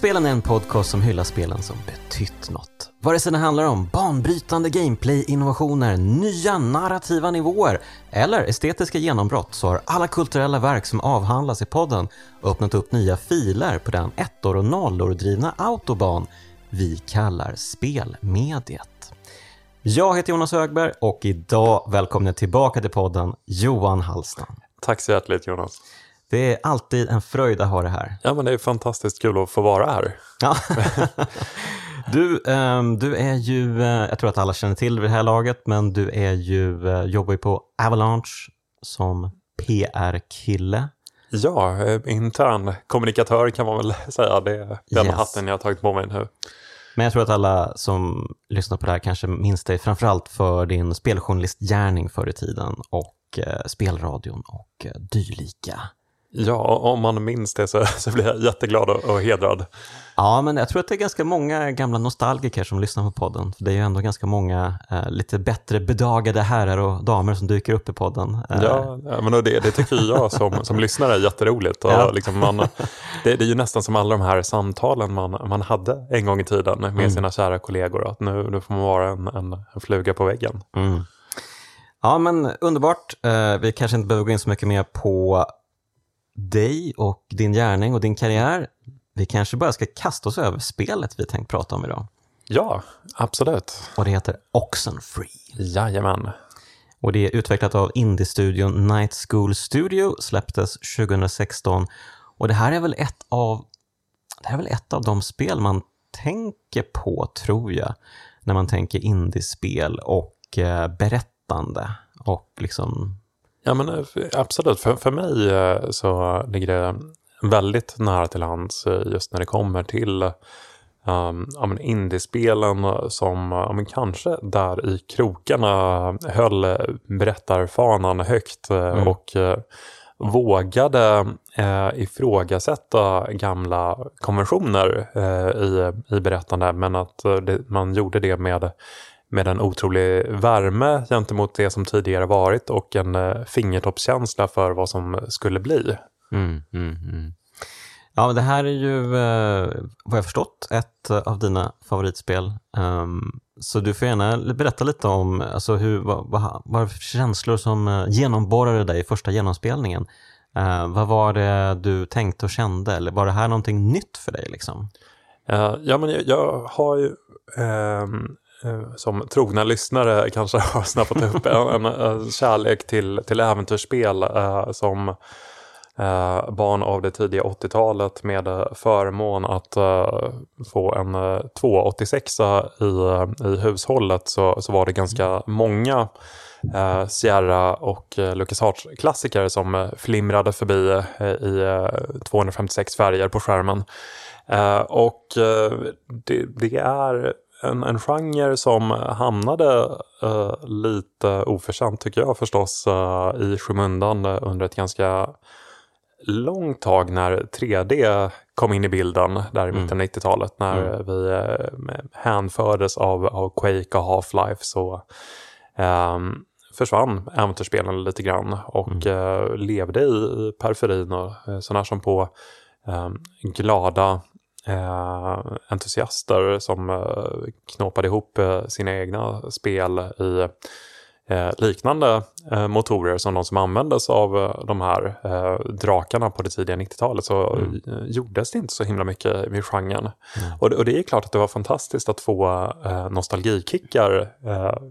Spelen är en podcast som hyllar spelen som betytt något. Vare sig det handlar om banbrytande gameplay-innovationer, nya narrativa nivåer eller estetiska genombrott så har alla kulturella verk som avhandlas i podden öppnat upp nya filer på den ettor och nollor drivna autobahn vi kallar spelmediet. Jag heter Jonas Högberg och idag välkomnar jag tillbaka till podden Johan Hallstam. Tack så hjärtligt Jonas. Det är alltid en fröjd att ha det här. Ja, men det är fantastiskt kul att få vara här. Ja. Du, um, du är ju, uh, jag tror att alla känner till det vid det här laget, men du är ju, uh, jobbar ju på Avalanche som PR-kille. Ja, eh, intern kommunikatör kan man väl säga. Det är den yes. hatten jag har tagit på mig nu. Men jag tror att alla som lyssnar på det här kanske minns dig framförallt för din speljournalistgärning förr i tiden och spelradion och dylika. Ja, om man minns det så, så blir jag jätteglad och, och hedrad. Ja, men jag tror att det är ganska många gamla nostalgiker som lyssnar på podden. Det är ju ändå ganska många eh, lite bättre bedagade herrar och damer som dyker upp i podden. Eh. Ja, men det, det tycker jag som, som lyssnare är jätteroligt. Och ja. liksom man, det, det, är ju nästan som alla de här samtalen man, man hade en gång i tiden med mm. sina kära kollegor. Att nu, nu får man vara en, en, en fluga på väggen. Mm. Ja, men underbart. Eh, vi kanske inte behöver gå in så mycket mer på dig och din gärning och din karriär. Vi kanske bara ska kasta oss över spelet vi tänkt prata om idag. Ja, absolut. Och det heter Oxenfree. Jajamän. Och det är utvecklat av indie-studion Night School Studio, släpptes 2016. Och det här är väl ett av, det här är väl ett av de spel man tänker på, tror jag, när man tänker indiespel och eh, berättande och liksom Ja men eh, absolut, för, för mig eh, så ligger det väldigt nära till hands eh, just när det kommer till um, ja, indiespelen som ja, men kanske där i krokarna höll berättarfanan högt mm. och uh, vågade uh, ifrågasätta gamla konventioner uh, i, i berättande men att det, man gjorde det med med en otrolig värme gentemot det som tidigare varit och en eh, fingertoppskänsla för vad som skulle bli. Mm, mm, mm. Ja, men det här är ju, eh, vad jag förstått, ett av dina favoritspel. Um, så du får gärna berätta lite om alltså, hur, vad, vad, vad för känslor som uh, genomborrade dig i första genomspelningen. Uh, vad var det du tänkte och kände? Eller var det här någonting nytt för dig? Liksom? Ja, men jag, jag har ju Eh, som trogna lyssnare kanske har snappat upp en, en kärlek till, till äventyrsspel eh, som eh, barn av det tidiga 80-talet med förmån att eh, få en eh, 286 i, i hushållet så, så var det ganska många eh, Sierra och eh, LucasArts-klassiker som eh, flimrade förbi eh, i 256 färger på skärmen. och det, det är en, en genre som hamnade uh, lite oförtjänt tycker jag förstås uh, i skymundan under ett ganska långt tag när 3D kom in i bilden där i mitten av 90-talet mm. när mm. vi uh, hänfördes av, av Quake och Half-Life så um, försvann äventyrsspelen lite grann och mm. uh, levde i periferin och sådana som på um, glada eh, entusiaster som eh, knåpade ihop eh, sina egna spel i eh, liknande eh, motorer som de som användes av eh, de här drakarna på det tidiga 90-talet så mm. gjordes det inte så himla mycket vid genren. Mm. Och, och, det är klart att det var fantastiskt att få nostalgikickar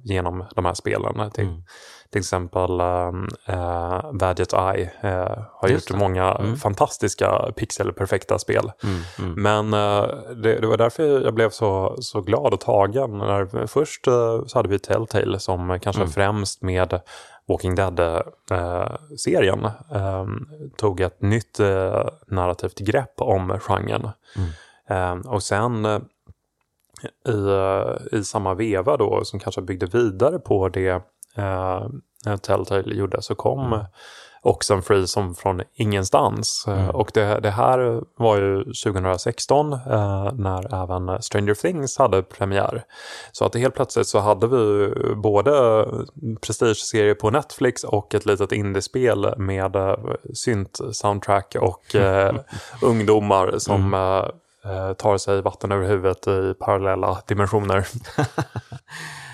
genom de här spelen. Till, mm. Till exempel äh, Badget Eye äh, har Just gjort det. många mm. fantastiska pixelperfekta spel. Mm, mm. Men äh, det, det, var därför jag blev så, så glad och tagen. När, först så hade vi Telltale som kanske mm. främst med Walking Dead-serien eh, tog ett nytt eh, narrativt grepp om genren. Mm. Eh, och sen i, i samma veva då som kanske byggde vidare på det eh, Telltale gjorde så kom mm. Oxenfree som från ingenstans. Eh, mm. Och det, det, här var ju 2016 eh, när även Stranger Things hade premiär. Så att helt plötsligt så hade vi både prestige-serie på Netflix och ett litet indiespel med eh, synt-soundtrack och eh, ungdomar som mm. eh, tar sig vatten över huvudet i parallella dimensioner.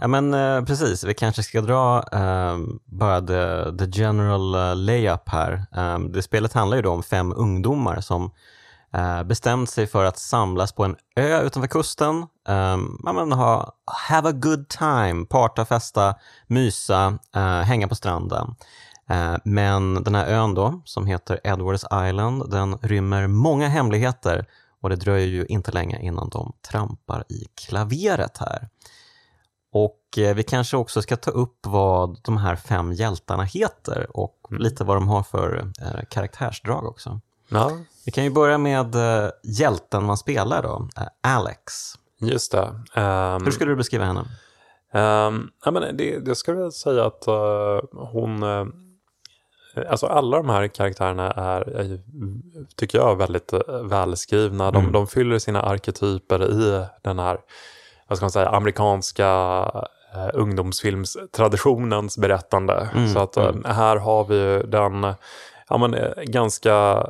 ja, men eh, precis. Vi kanske ska dra eh, bara the, the general eh, layup här. Um, det spelet handlar ju då om fem ungdomar som uh, bestämt sig för att samlas på en ö utanför kusten. Ehm, um, man ha, have a good time, parta, festa, mysa, uh, hänga på stranden. Men den här ön då, som heter Edwards Island, den rymmer många hemligheter och det dröjer ju inte länge innan de trampar i klaveret här. Och eh, vi kanske också ska ta upp vad de här fem hjältarna heter och mm. lite vad de har för eh, karaktärsdrag också. Ja. Vi kan ju börja med eh, hjälten man spelar då, Alex. Just det. Um, Hur skulle du beskriva henne? Um, ja, men det, det skulle jag säga att uh, hon uh, Alltså alla de här karaktärerna är, är tycker jag, väldigt välskrivna. De, mm. de fyller sina arketyper i den här vad ska man säga, amerikanska uh, ungdomsfilmstraditionens berättande. Mm. Så att uh, här har vi den ja, men, ganska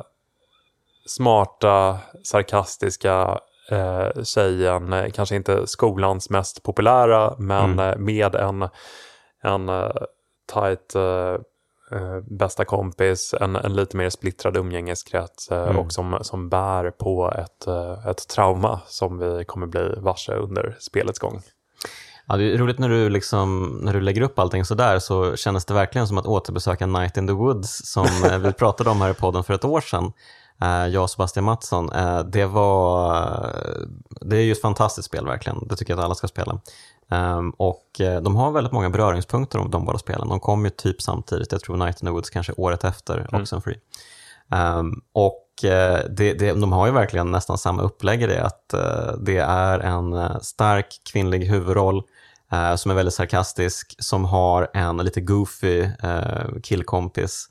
smarta, sarkastiska eh, tjejen, eh, kanske inte skolans mest populära, men mm. Eh, med en, en tight uh, bästa kompis, en, en lite mer splittrad umgängeskrets uh, mm. och som, som bär på ett, ett trauma som vi kommer bli varse under spelets gång. Ja, det är roligt när du, liksom, när du lägger upp allting sådär så kändes det verkligen som att återbesöka Night in the Woods som vi pratade om här i podden för ett år sedan. Jag och Sebastian Mattsson. Det, var, det är ju ett fantastiskt spel verkligen. Det tycker jag att alla ska spela. Um, och uh, de har väldigt många beröringspunkter om de båda spelen. De kom ju typ samtidigt. Jag tror Night in the Woods kanske året efter mm. Oxenfree. Um, och det, det, de har ju verkligen nästan samma upplägg i det. Att det är en stark kvinnlig huvudroll som är väldigt sarkastisk, som har en lite goofy killkompis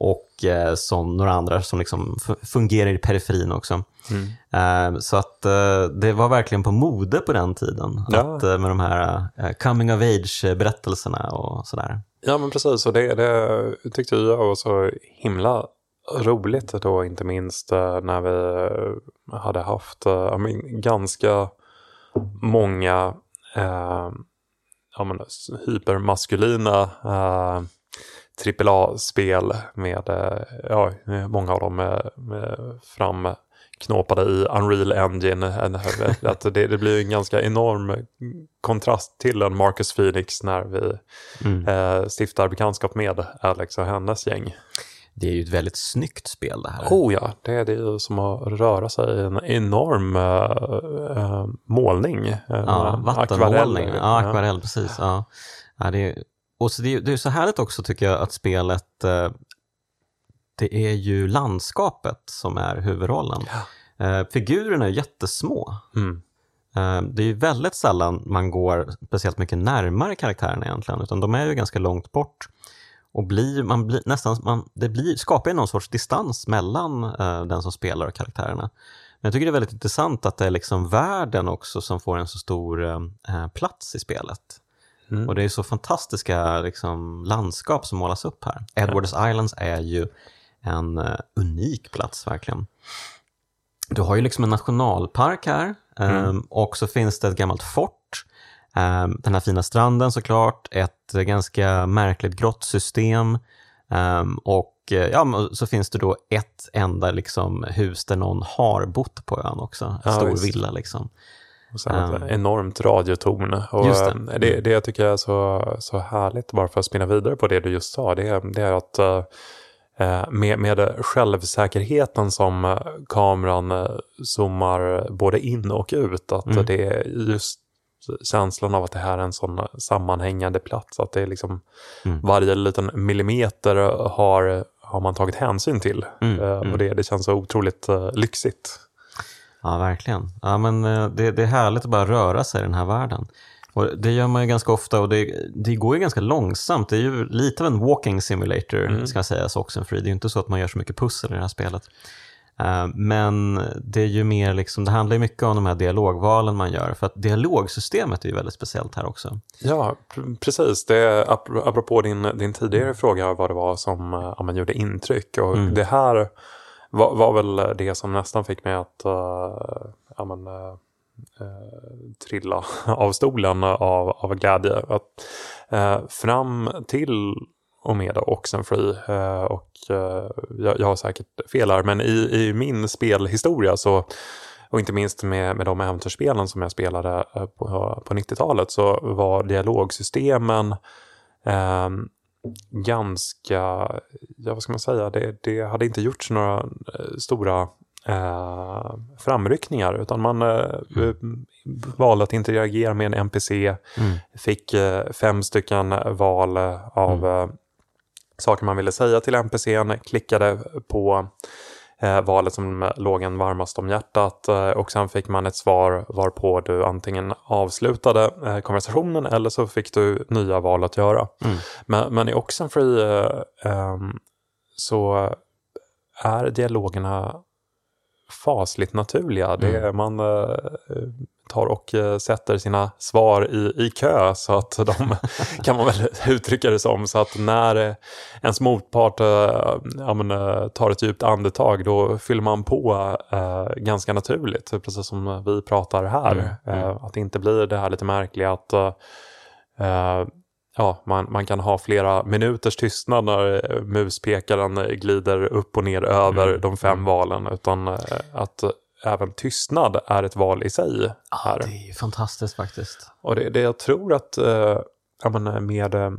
och eh, som några andra som liksom fungerar i periferin också. Mm. Eh, så att eh, det var verkligen på mode på den tiden ja. att, eh, med de här eh, coming of age-berättelserna och sådär. Ja men precis, och det, det tyckte jag var så himla roligt då inte minst eh, när vi hade haft men, ganska många ja, men, hypermaskulina AAA-spel med, eh, ja, många av dem med, med framknåpade i Unreal Engine. Att det, det blir en ganska enorm kontrast till en Marcus Phoenix när vi mm. eh, stiftar bekantskap med Alex och hennes gäng. Det är ju ett väldigt snyggt spel det här. Oh ja, det är det ju som att röra sig i en enorm äh, målning. Ja, vattenmålning. Akvarell, ja, akvarell, precis. Ja. Ja, det är och så det, det är så härligt också tycker jag att spelet, eh, det är ju landskapet som är huvudrollen. Ja. Eh, figurerna är jättesmå. Mm. Eh, det är ju väldigt sällan man går speciellt mycket närmare karaktärerna egentligen, utan de är ju ganska långt bort. Och blir, man blir, nästan, man, det blir, skapar ju någon sorts distans mellan uh, den som spelar och karaktärerna. Men jag tycker det är väldigt intressant att det är liksom världen också som får en så stor uh, plats i spelet. Mm. Och det är så fantastiska liksom, landskap som målas upp här. Edwards ja. Islands är ju en uh, unik plats verkligen. Du har ju liksom en nationalpark här mm. um, och så finns det ett gammalt fort. Um, den här fina stranden såklart, ett ganska märkligt grottsystem um, och uh, ja, så finns det då ett enda liksom, hus där någon har bott på ön också. En ja, stor visst. villa liksom. Och sen um, enormt radiotorn. Och det. Eh, det, det jag tycker är så, så härligt, bara för att spinna vidare på det du just sa, det, är, det är att uh, med, med självsäkerheten som kameran zoomar både in och ut, att mm. det är just känslan av att det här är en sån sammanhängande plats, att det är liksom mm. varje liten millimeter har, har man tagit hänsyn till. Mm. Uh, och mm. det, det känns så otroligt uh, lyxigt. Ja, verkligen. Ja, men eh, det, det är härligt att bara röra sig i den här världen. Och det gör man ju ganska ofta och det, det går ju ganska långsamt. Det är ju lite av en walking simulator, mm. ska sägas. För det är ju inte så att man gör så mycket pussel i det här spelet. Uh, men det är ju mer liksom, det handlar ju mycket om de här dialogvalen man gör. För att dialogsystemet är ju väldigt speciellt här också. Ja, precis. Det, apropå din, din tidigare fråga vad det var som uh, man gjorde intryck. Och mm. det här var, var väl det som nästan fick mig att uh, ja, men, uh, trilla av stolen av, av glädje. Att, fram till och med Oxenfree och jag, jag har säkert fel här men i, i min spelhistoria så och inte minst med, med de äventyrsspelen som jag spelade på, på 90-talet så var dialogsystemen eh, ganska, ja vad ska man säga, det, det hade inte gjorts några eh, stora eh, framryckningar utan man eh, mm. valde att interagera med en NPC, mm. fick eh, fem stycken val av mm. Eh, saker man ville säga till NPCn, klickade på eh, valet som låg en varmast om hjärtat eh, och sen fick man ett svar varpå du antingen avslutade eh, konversationen eller så fick du nya val att göra. Mm. Men, men, i Oxenfree eh, ehm, så är dialogerna fasligt naturliga. Mm. Det, man eh, tar och eh, sätter sina svar i, i kö så att de kan man väl uttrycka det som. Så att när eh, ens motpart ja, men, tar ett djupt andetag då fyller man på eh, ganska naturligt. Precis som vi pratar här. Mm, mm. att det inte blir det här lite märkliga att eh, ja, man, man kan ha flera minuters tystnad när muspekaren glider upp och ner över mm. de fem mm. valen. Utan att även tystnad är ett val i sig. Ja, det är ju fantastiskt faktiskt. Och det, det jag tror att eh, menar, med eh,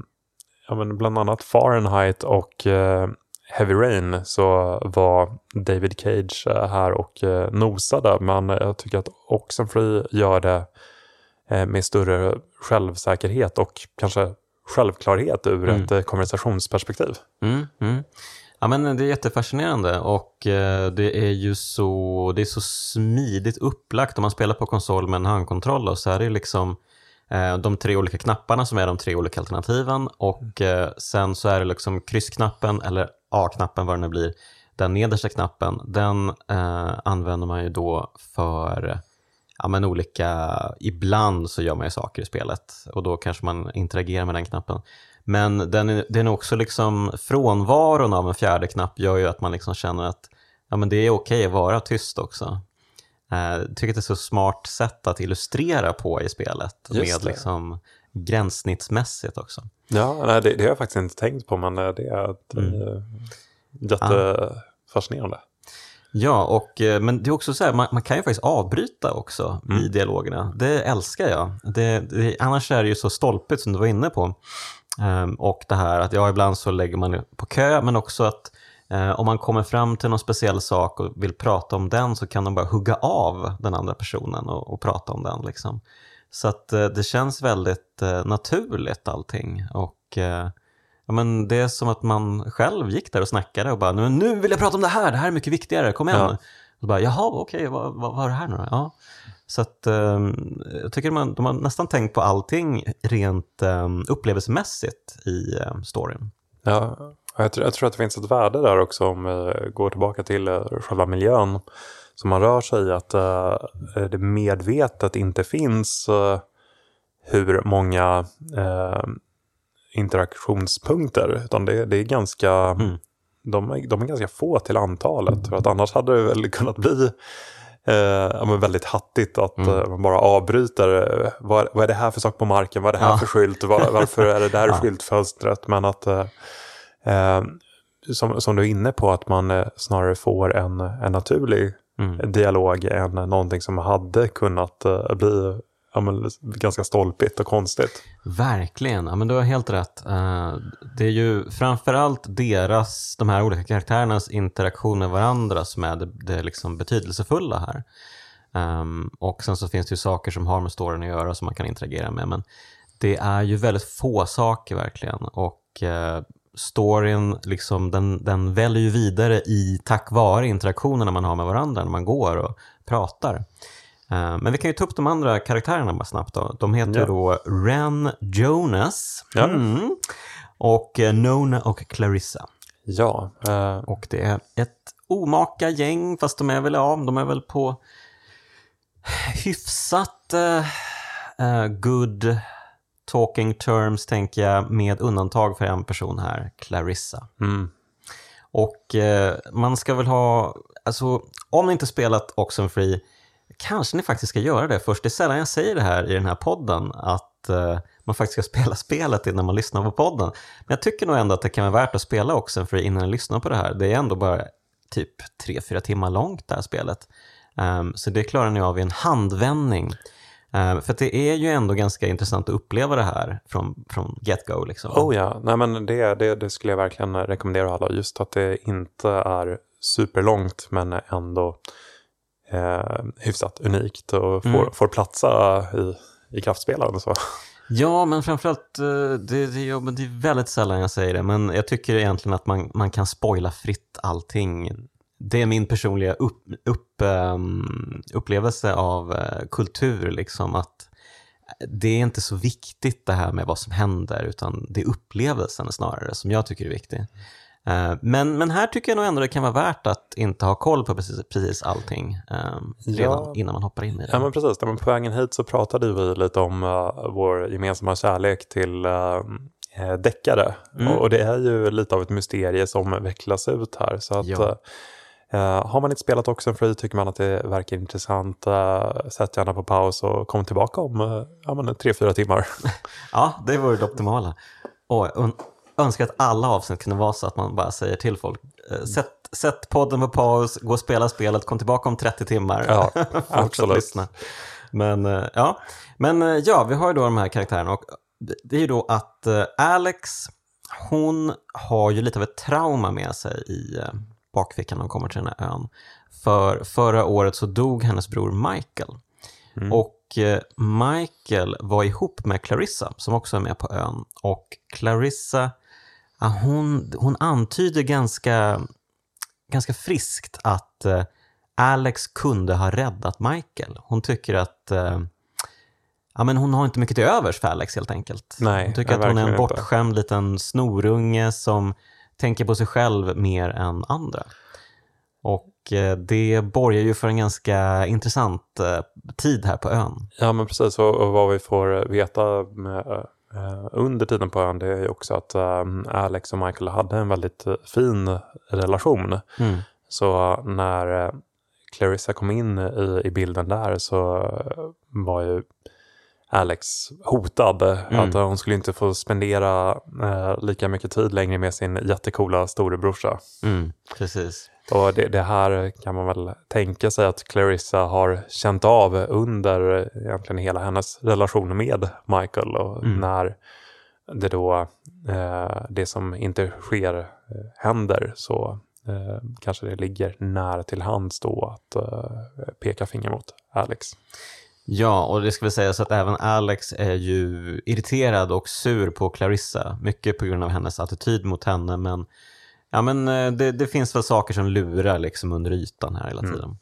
menar, bland annat Fahrenheit och eh, Heavy Rain så var David Cage eh, här och eh, nosade. Men jag tycker att Oxenfree gör det eh, med större självsäkerhet och kanske självklarhet ur mm. ett konversationsperspektiv. Mm, mm. Ja, men det är jättefascinerande och eh, det är ju så, det är så smidigt upplagt. Om man spelar på konsol med en handkontroll så är det liksom eh, de tre olika knapparna som är de tre olika alternativen och eh, sen så är det liksom kryssknappen eller A-knappen vad det nu blir. Den nedersta knappen, den eh, använder man ju då för ja, men olika, ibland så gör man ju saker i spelet och då kanske man interagerar med den knappen. Men den är, den är också liksom, frånvaron av en fjärde knapp gör ju att man liksom känner att ja, men det är okej att vara tyst också. Eh, jag tycker att det är ett så smart sätt att illustrera på i spelet. Just med det. liksom gränssnittsmässigt också. Ja, nej, det, det har jag faktiskt inte tänkt på men det är ett, mm. äh, jättefascinerande. Ja, och, eh, men det är också så här, man, man kan ju faktiskt avbryta också mm. i dialogerna. Det älskar jag. Det, det, annars är det ju så stolpigt som du var inne på. Um, och det här att ja, ibland så lägger man på kö, men också att uh, om man kommer fram till någon speciell sak och vill prata om den så kan de bara hugga av den andra personen och, och prata om den. Liksom. Så att uh, det känns väldigt uh, naturligt allting. Och ja, men det är som att man själv gick där och snackade och bara nu vill jag prata om det här, det här är mycket viktigare, kom igen. Ja. Och bara, Jaha, okej, okay, vad, vad, vad är det här nu då? Ja. Så att, um, jag tycker man, de har nästan tänkt på allting rent um, upplevelsemässigt i um, storyn. Ja, jag tror, jag tror, att det finns ett värde där också om vi går tillbaka till uh, själva miljön som man rör sig i. Att uh, det medvetet inte finns uh, hur många interaktionspunkter. Utan det, det är ganska... Mm. De, de, är ganska få till antalet. För att annars hade det väl kunnat bli eh, ja, väldigt hattigt att mm. eh, man bara avbryter. Eh, vad, vad, är det här för sak på marken? Vad är det här ja. för skylt? Var, varför är det där ja. skyltfönstret? Men att, eh, eh, som, som du är inne på, att man snarare får en, en naturlig mm. dialog än någonting som hade kunnat bli ja, men, ganska stolpigt och konstigt. Verkligen, ja, men du har helt rätt. Uh, det är ju framförallt deras, de här olika karaktärernas interaktion med varandra som är det, det liksom betydelsefulla här. Um, och sen så finns det ju saker som har med storyn att göra som man kan interagera med. Men det är ju väldigt få saker verkligen. Och uh, storyn liksom, den, den väljer ju vidare i tack vare interaktionerna man har med varandra när man går och pratar. Eh, men vi kan ju ta upp de andra karaktärerna bara snabbt. Då. De heter ja. då Ren Jonas ja. mm, och eh, Nona och Clarissa. Ja. Uh... Och det är ett omaka gäng, fast de är väl, ja, de är väl på hyfsat uh, good talking terms, tänker jag, med undantag för en person här, Clarissa. Mm. Och eh, man ska väl ha, alltså om ni inte spelat Oxenfree, kanske ni faktiskt ska göra det först. Det är sällan jag säger det här i den här podden, att eh, man faktiskt ska spela spelet innan man lyssnar på podden. Men jag tycker nog ändå att det kan vara värt att spela också. För innan ni lyssnar på det här. Det är ändå bara typ 3-4 timmar långt det här spelet. Um, så det klarar ni av i en handvändning. Um, för det är ju ändå ganska intressant att uppleva det här från, från get-go. Liksom. Oh ja, Nej, men det, det, det skulle jag verkligen rekommendera alla. Just att det inte är superlångt men ändå eh, hyfsat unikt och får, mm. får platsa i, i kraftspelaren. Så. Ja, men framförallt, eh, det, det, ja, det är väldigt sällan jag säger det, men jag tycker egentligen att man, man kan spoila fritt allting. Det är min personliga upp, upp, um, upplevelse av uh, kultur, liksom att det är inte så viktigt det här med vad som händer, utan det är upplevelsen snarare som jag tycker är viktig. Eh, men, men här tycker jag nog ändå det kan vara värt att inte ha koll på precis, precis allting um, redan ja. innan man hoppar in i det. Ja, men precis. Men på vägen hit så pratade vi lite om uh, vår gemensamma kärlek till uh, deckare. Mm. Och, det är ju lite av ett mysterie som vecklas ut här. Så att, ja. Uh, har man inte spelat Oxenfree tycker man att det verkar intressant, uh, sätt gärna på paus och kom tillbaka om uh, ja, tre, fyra timmar. ja, det vore det optimala. Och önskar att alla avsnitt kunde vara så att man bara säger till folk, eh, sätt, sätt podden på paus, gå och spela spelet, kom tillbaka om 30 timmar. Ja, absolut. lyssna. Men eh, ja. Men eh, ja, vi har ju då de här karaktärerna och det är ju då att Alex, hon har ju lite av ett trauma med sig i bakfickan när hon kommer till den här ön. För förra året så dog hennes bror Michael. Mm. Och Michael var ihop med Clarissa som också är med på ön. Och Clarissa hon, hon antyder ganska, ganska friskt att eh, Alex kunde ha räddat Michael. Hon tycker att eh, ja, men hon har inte mycket till övers för Alex helt enkelt. Nej, hon tycker att hon är en bortskämd inte. liten snorunge som tänker på sig själv mer än andra. Och eh, det borgar ju för en ganska intressant tid här på ön. Ja men precis, och vad vi får veta med under tiden på ön det är ju också att um, Alex och Michael hade en väldigt uh, fin relation. Mm. Så när Clarissa kom in i, i bilden där så var ju Alex hotad. Mm. Att hon skulle inte få spendera lika mycket tid längre med sin jättekola storebrorsa. Mm, precis. Och det, det, här kan man väl tänka sig att Clarissa har känt av under egentligen hela hennes relation med Michael. Och mm. när det då, eh, det som inte sker eh, händer så eh, kanske det ligger nära till hands då att eh, peka finger mot Alex. Ja, och det ska väl sägas att även Alex är ju irriterad och sur på Clarissa. Mycket på grund av hennes attityd mot henne, men Ja, men eh, det, det, finns väl saker som lurar liksom under ytan här hela mm. tiden.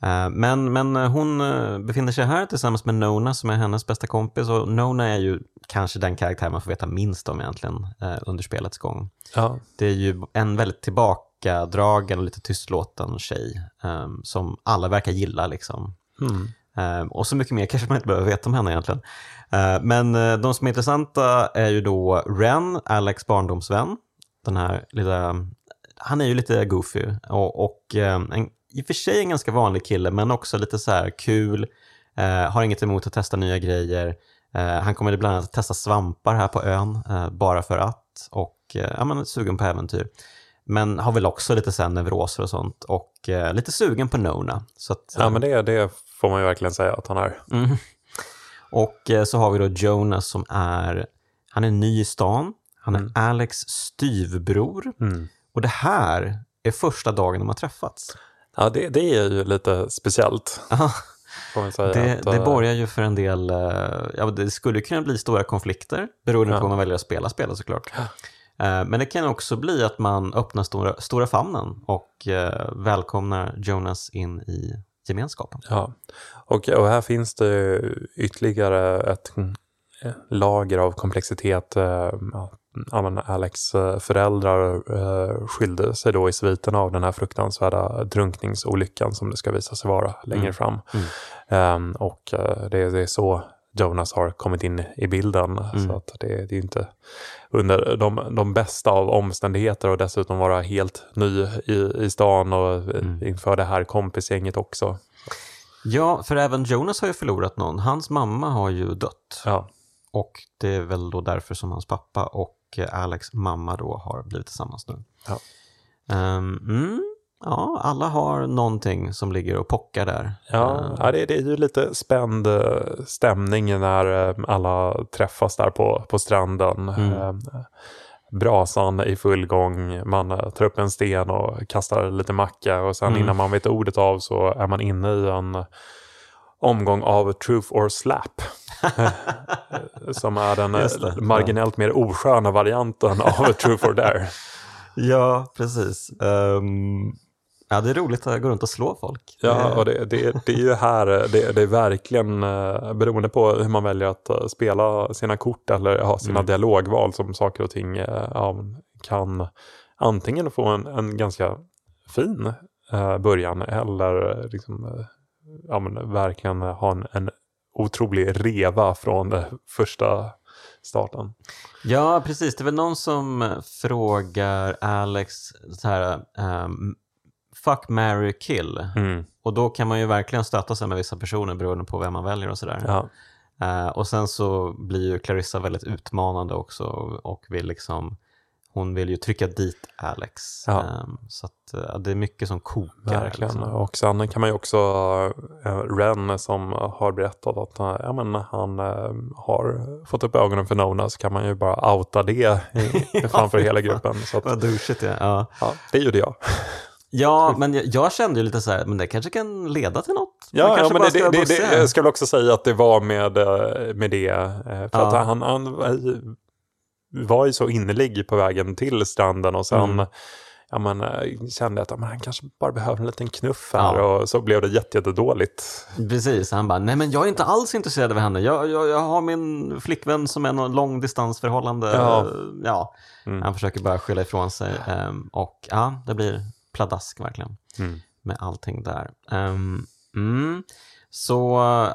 Mm. Men, men eh, hon befinner sig här tillsammans med Nona som är hennes bästa kompis och Nona är ju kanske den karaktär man får veta minst om egentligen under spelets gång. Ja. Det är ju en väldigt tillbakadragen och lite tystlåten tjej som alla verkar gilla liksom. Mm. Ehm, och så mycket mer kanske man inte behöver veta om henne egentligen. Ehm, men eh, de som är intressanta är ju då Ren, Alex barndomsvän, den här lilla, han är ju lite goofy och, och ehm, en, i och för sig en ganska vanlig kille men också lite så här kul, har inget emot att testa nya grejer. Han kommer bland annat testa svampar här på ön eh, bara för att och eh, ja, man är sugen på äventyr. Men har väl också lite sen neuroser och sånt och eh, lite sugen på Nona. Så att, ja men det, det får man ju verkligen säga att han är. Mm. Och så har vi då Jonas som är, han är ny i stan, han är mm. Alex styvbror. Mm. Och det här är första dagen de har träffats. Ja, det, det är ju lite speciellt. det, att, det eh, borgar ju för en del, eh, ja, det skulle kunna bli stora konflikter beroende ja. på hur man väljer att spela spelet såklart. Ja. Eh, men det kan också bli att man öppnar stora, stora famnen och välkomnar Jonas in i gemenskapen. Ja, och, och här finns det ytterligare ett lager av komplexitet ja, Alex eh, föräldrar eh, skilde sig då i sviten av den här fruktansvärda drunkningsolyckan som det ska visa sig vara längre mm. fram. Mm. Um, och det, är så Jonas har kommit in i bilden. Mm. Så att det, det är inte under de, de bästa av omständigheter och dessutom vara helt ny i, i stan och Mm. inför det här kompisgänget också. Ja, för även Jonas har ju förlorat någon. Hans mamma har ju dött. Ja, Och det är väl då därför som hans pappa och Alex mamma då har blivit tillsammans nu. Ja. Ehm, mm, ja, alla har någonting som ligger och pockar där. ja, Ehm, ja det, det är ju lite spänd eh, stämning när eh, alla träffas där på, på stranden. Mm. Eh, Brasan i full gång, man eh, tar upp en sten och kastar lite macka och sen Mm. innan man vet ordet av så är man inne i en omgång av Truth or Slap. Eh, som är den eh, det, marginellt mer osköna varianten av Truth or Dare. Ja, precis. Ehm, ja, det är roligt att gå runt och slå folk. Ja, och det, det, det är ju här, eh, det, det är verkligen eh, beroende på hur man väljer att eh, spela sina kort eller ha sina Mm. dialogval som saker och ting ja, kan antingen få en, en ganska fin eh, början eller liksom, ja, men verkligen ha en, en otrolig reva från första starten. Ja, precis. Det är väl någon som frågar Alex så här, ehm, fuck, marry, kill. Mm. Och då kan man ju verkligen stöta sig med vissa personer beroende på vem man väljer och sådär. Ja. Eh, och sen så blir ju Clarissa väldigt utmanande också och, vill liksom hon vill ju trycka dit Alex. Ja. Ehm, så att, eh, det är mycket som kokar. Verkligen. Liksom. Och sen kan man ju också, äh, Ren som har berättat att äh, ja, men han har fått upp ögonen för Nona så kan man ju bara outa det i, framför hela gruppen. Så att, Vad douchigt det är. Ja. ja, det gjorde jag. Ja, men jag, jag kände ju lite så här, men det kanske kan leda till något. Man Ja, ja men det, ska det, det, jag väl också säga att det var med, äh, med det. äh, För Ja. att han, han var- ju så innerlig på vägen till stranden och sen Mm. ja, men, äh, kände att ja, han kanske bara behöver en liten knuff här Ja. och så blev det jätte, jättedåligt. Precis, han bara, nej men jag är inte alls intresserad av henne. Jag, jag, jag har min flickvän som är någon långdistansförhållande. Ja. ja. Mm. Han försöker bara skylla ifrån sig. ehm, och ja, det blir pladask verkligen Mm. med allting där. Ehm, mm. Så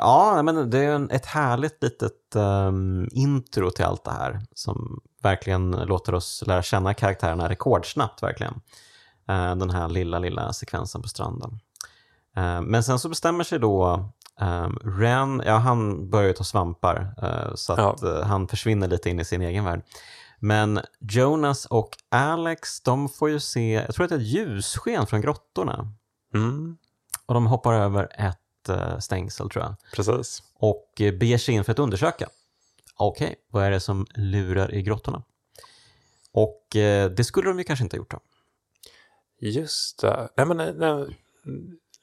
ja, men det är en, ett härligt litet ehm, intro till allt det här som verkligen låter oss lära känna karaktärerna rekordsnabbt verkligen. Eh, den här lilla, lilla sekvensen på stranden. Eh, men sen så bestämmer sig då um, Ren, ja han börjar ju ta svampar eh, så att eh, han försvinner lite in i sin egen värld. Men Jonas och Alex, de får ju se, jag tror att det är ett ljussken från grottorna. Mm. Och de hoppar över ett eh, stängsel tror jag. Precis. Och eh, beger sig in för att undersöka. Okej, vad är det som lurar i grottorna? Och eh, det skulle de ju kanske inte ha gjort då. Just det. Nej, men, nej, nej.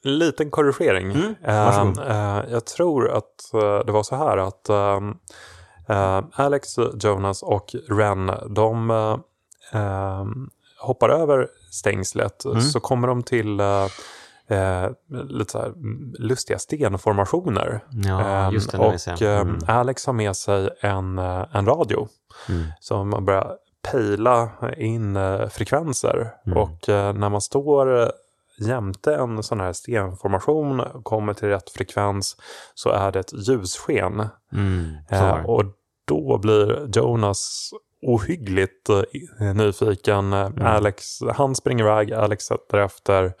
Liten korrigering. Mm. Eh, eh, jag tror att det var så här att ehm, eh, Alex, Jonas och Ren, de eh, hoppar över stängslet. Mm. Så kommer de till eh, eh, lite så här lustiga stenformationer. Ja, Ehm, just det. Och ehm, Mm. Alex har med sig en, eh, en radio. Mm. Man börjar pejla in eh, frekvenser. Mm. Och eh, när man står eh, jämte en sån här stenformation kommer till rätt frekvens så är det ett ljussken. Mm. Eh, och då blir Jonas ohyggligt eh, nyfiken. Mm. Alex, han springer iväg, Alex sätter efter.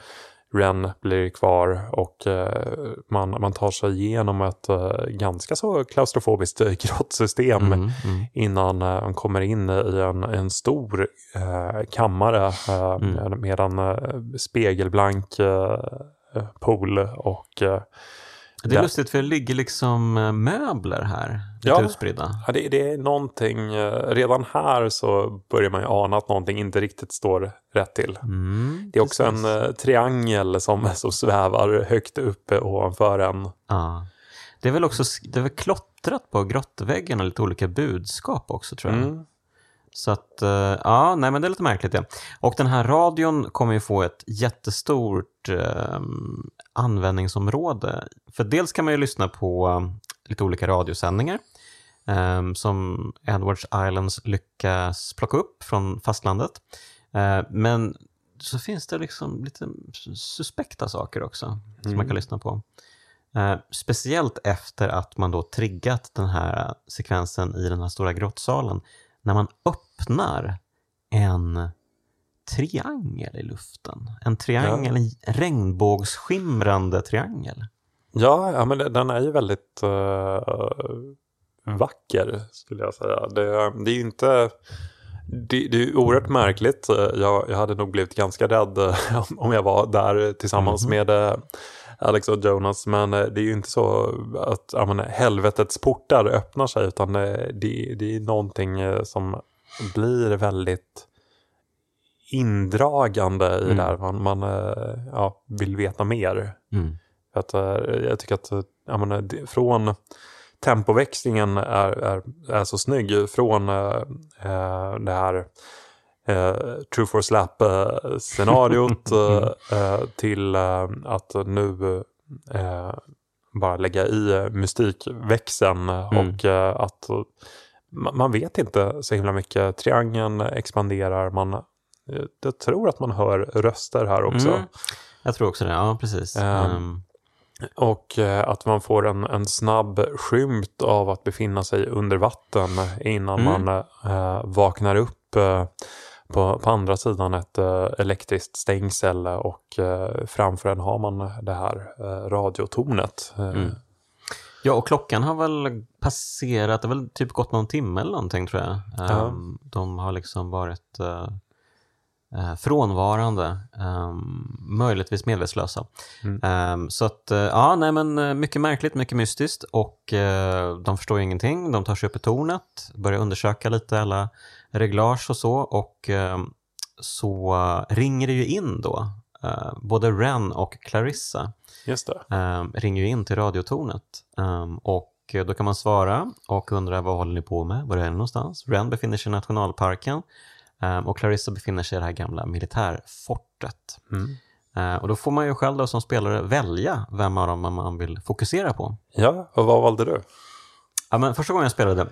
Ren blir kvar och eh, man, man tar sig igenom ett eh, ganska så klaustrofobiskt eh, grottsystem Mm, mm. innan eh, han kommer in i en, en stor eh, kammare eh, Mm. med, en eh, spegelblank eh, pool och eh, Det är lustigt för det ligger liksom eh, möbler här, lite Ja. utspridda. ja, det, det är någonting, eh, redan här så börjar man ju ana att någonting inte riktigt står rätt till. Mm, Det är också precis. en eh, triangel som, som svävar högt uppe ovanför en. Ja. Det är väl också det är väl klottrat på grottväggarna, lite olika budskap också tror jag. Mm. Så att, eh, ja, nej men det är lite märkligt ja. Och den här radion kommer ju få ett jättestort eh, användningsområde. För dels kan man ju lyssna på eh, lite olika radiosändningar eh, som Edwards Islands lyckas plocka upp från fastlandet. Eh, men så finns det liksom lite suspekta saker också som man kan Mm. lyssna på. Eh, speciellt efter att man då triggat den här sekvensen i den här stora grottsalen. När man öppnar en triangel i luften. En triangel, en regnbågsskimrande triangel. Ja, ja men den är ju väldigt uh, vacker skulle jag säga. Det, det är inte... Det, det, är oerhört märkligt. Jag, jag hade nog blivit ganska rädd eh, om jag var där tillsammans mm med eh, Alex och Jonas. Men det är ju inte så att ja, men, helvetets portar öppnar sig utan det, det är någonting som blir väldigt indragande i mm. det här. Man, man ja, vill veta mer. Mm. Att, jag tycker att jag menar, från tempoväxlingen är, är, är så snygg från äh, det här äh, True for Slap-scenariot äh, till att nu bara lägga i mystikväxeln mm. och att man vet inte så himla mycket. Triangeln expanderar, man, jag tror att man hör röster här också. Mm. Jag tror också det, ja precis. Um. Och eh, att man får en, en snabb skymt av att befinna sig under vatten innan mm. man äh, vaknar upp äh, på, på andra sidan ett äh, elektriskt stängsel och framför en har man det här radiotornet. Mm. Ja, och klockan har väl passerat, det har väl typ gått någon timme eller någonting tror jag. Ja. Um, de har liksom varit eh, frånvarande, eh, möjligtvis medvetslösa. Mm. Eh, så att, eh, ja, nej men eh, mycket märkligt, mycket mystiskt och eh, de förstår ingenting. De tar sig upp i tornet, börjar undersöka lite alla reglage och så och ehm, så ringer det ju in då, både Ren och Clarissa Just ehm, ringer ju in till radiotornet ehm, och då kan man svara och undra vad håller ni på med, var är ni någonstans? Ren befinner sig i nationalparken Um, och Clarissa befinner sig i det här gamla militärfortet. Mm. Och då får man ju själv då som spelare välja vem av dem man vill fokusera på. Ja, och vad valde du? Ja, men första gången jag spelade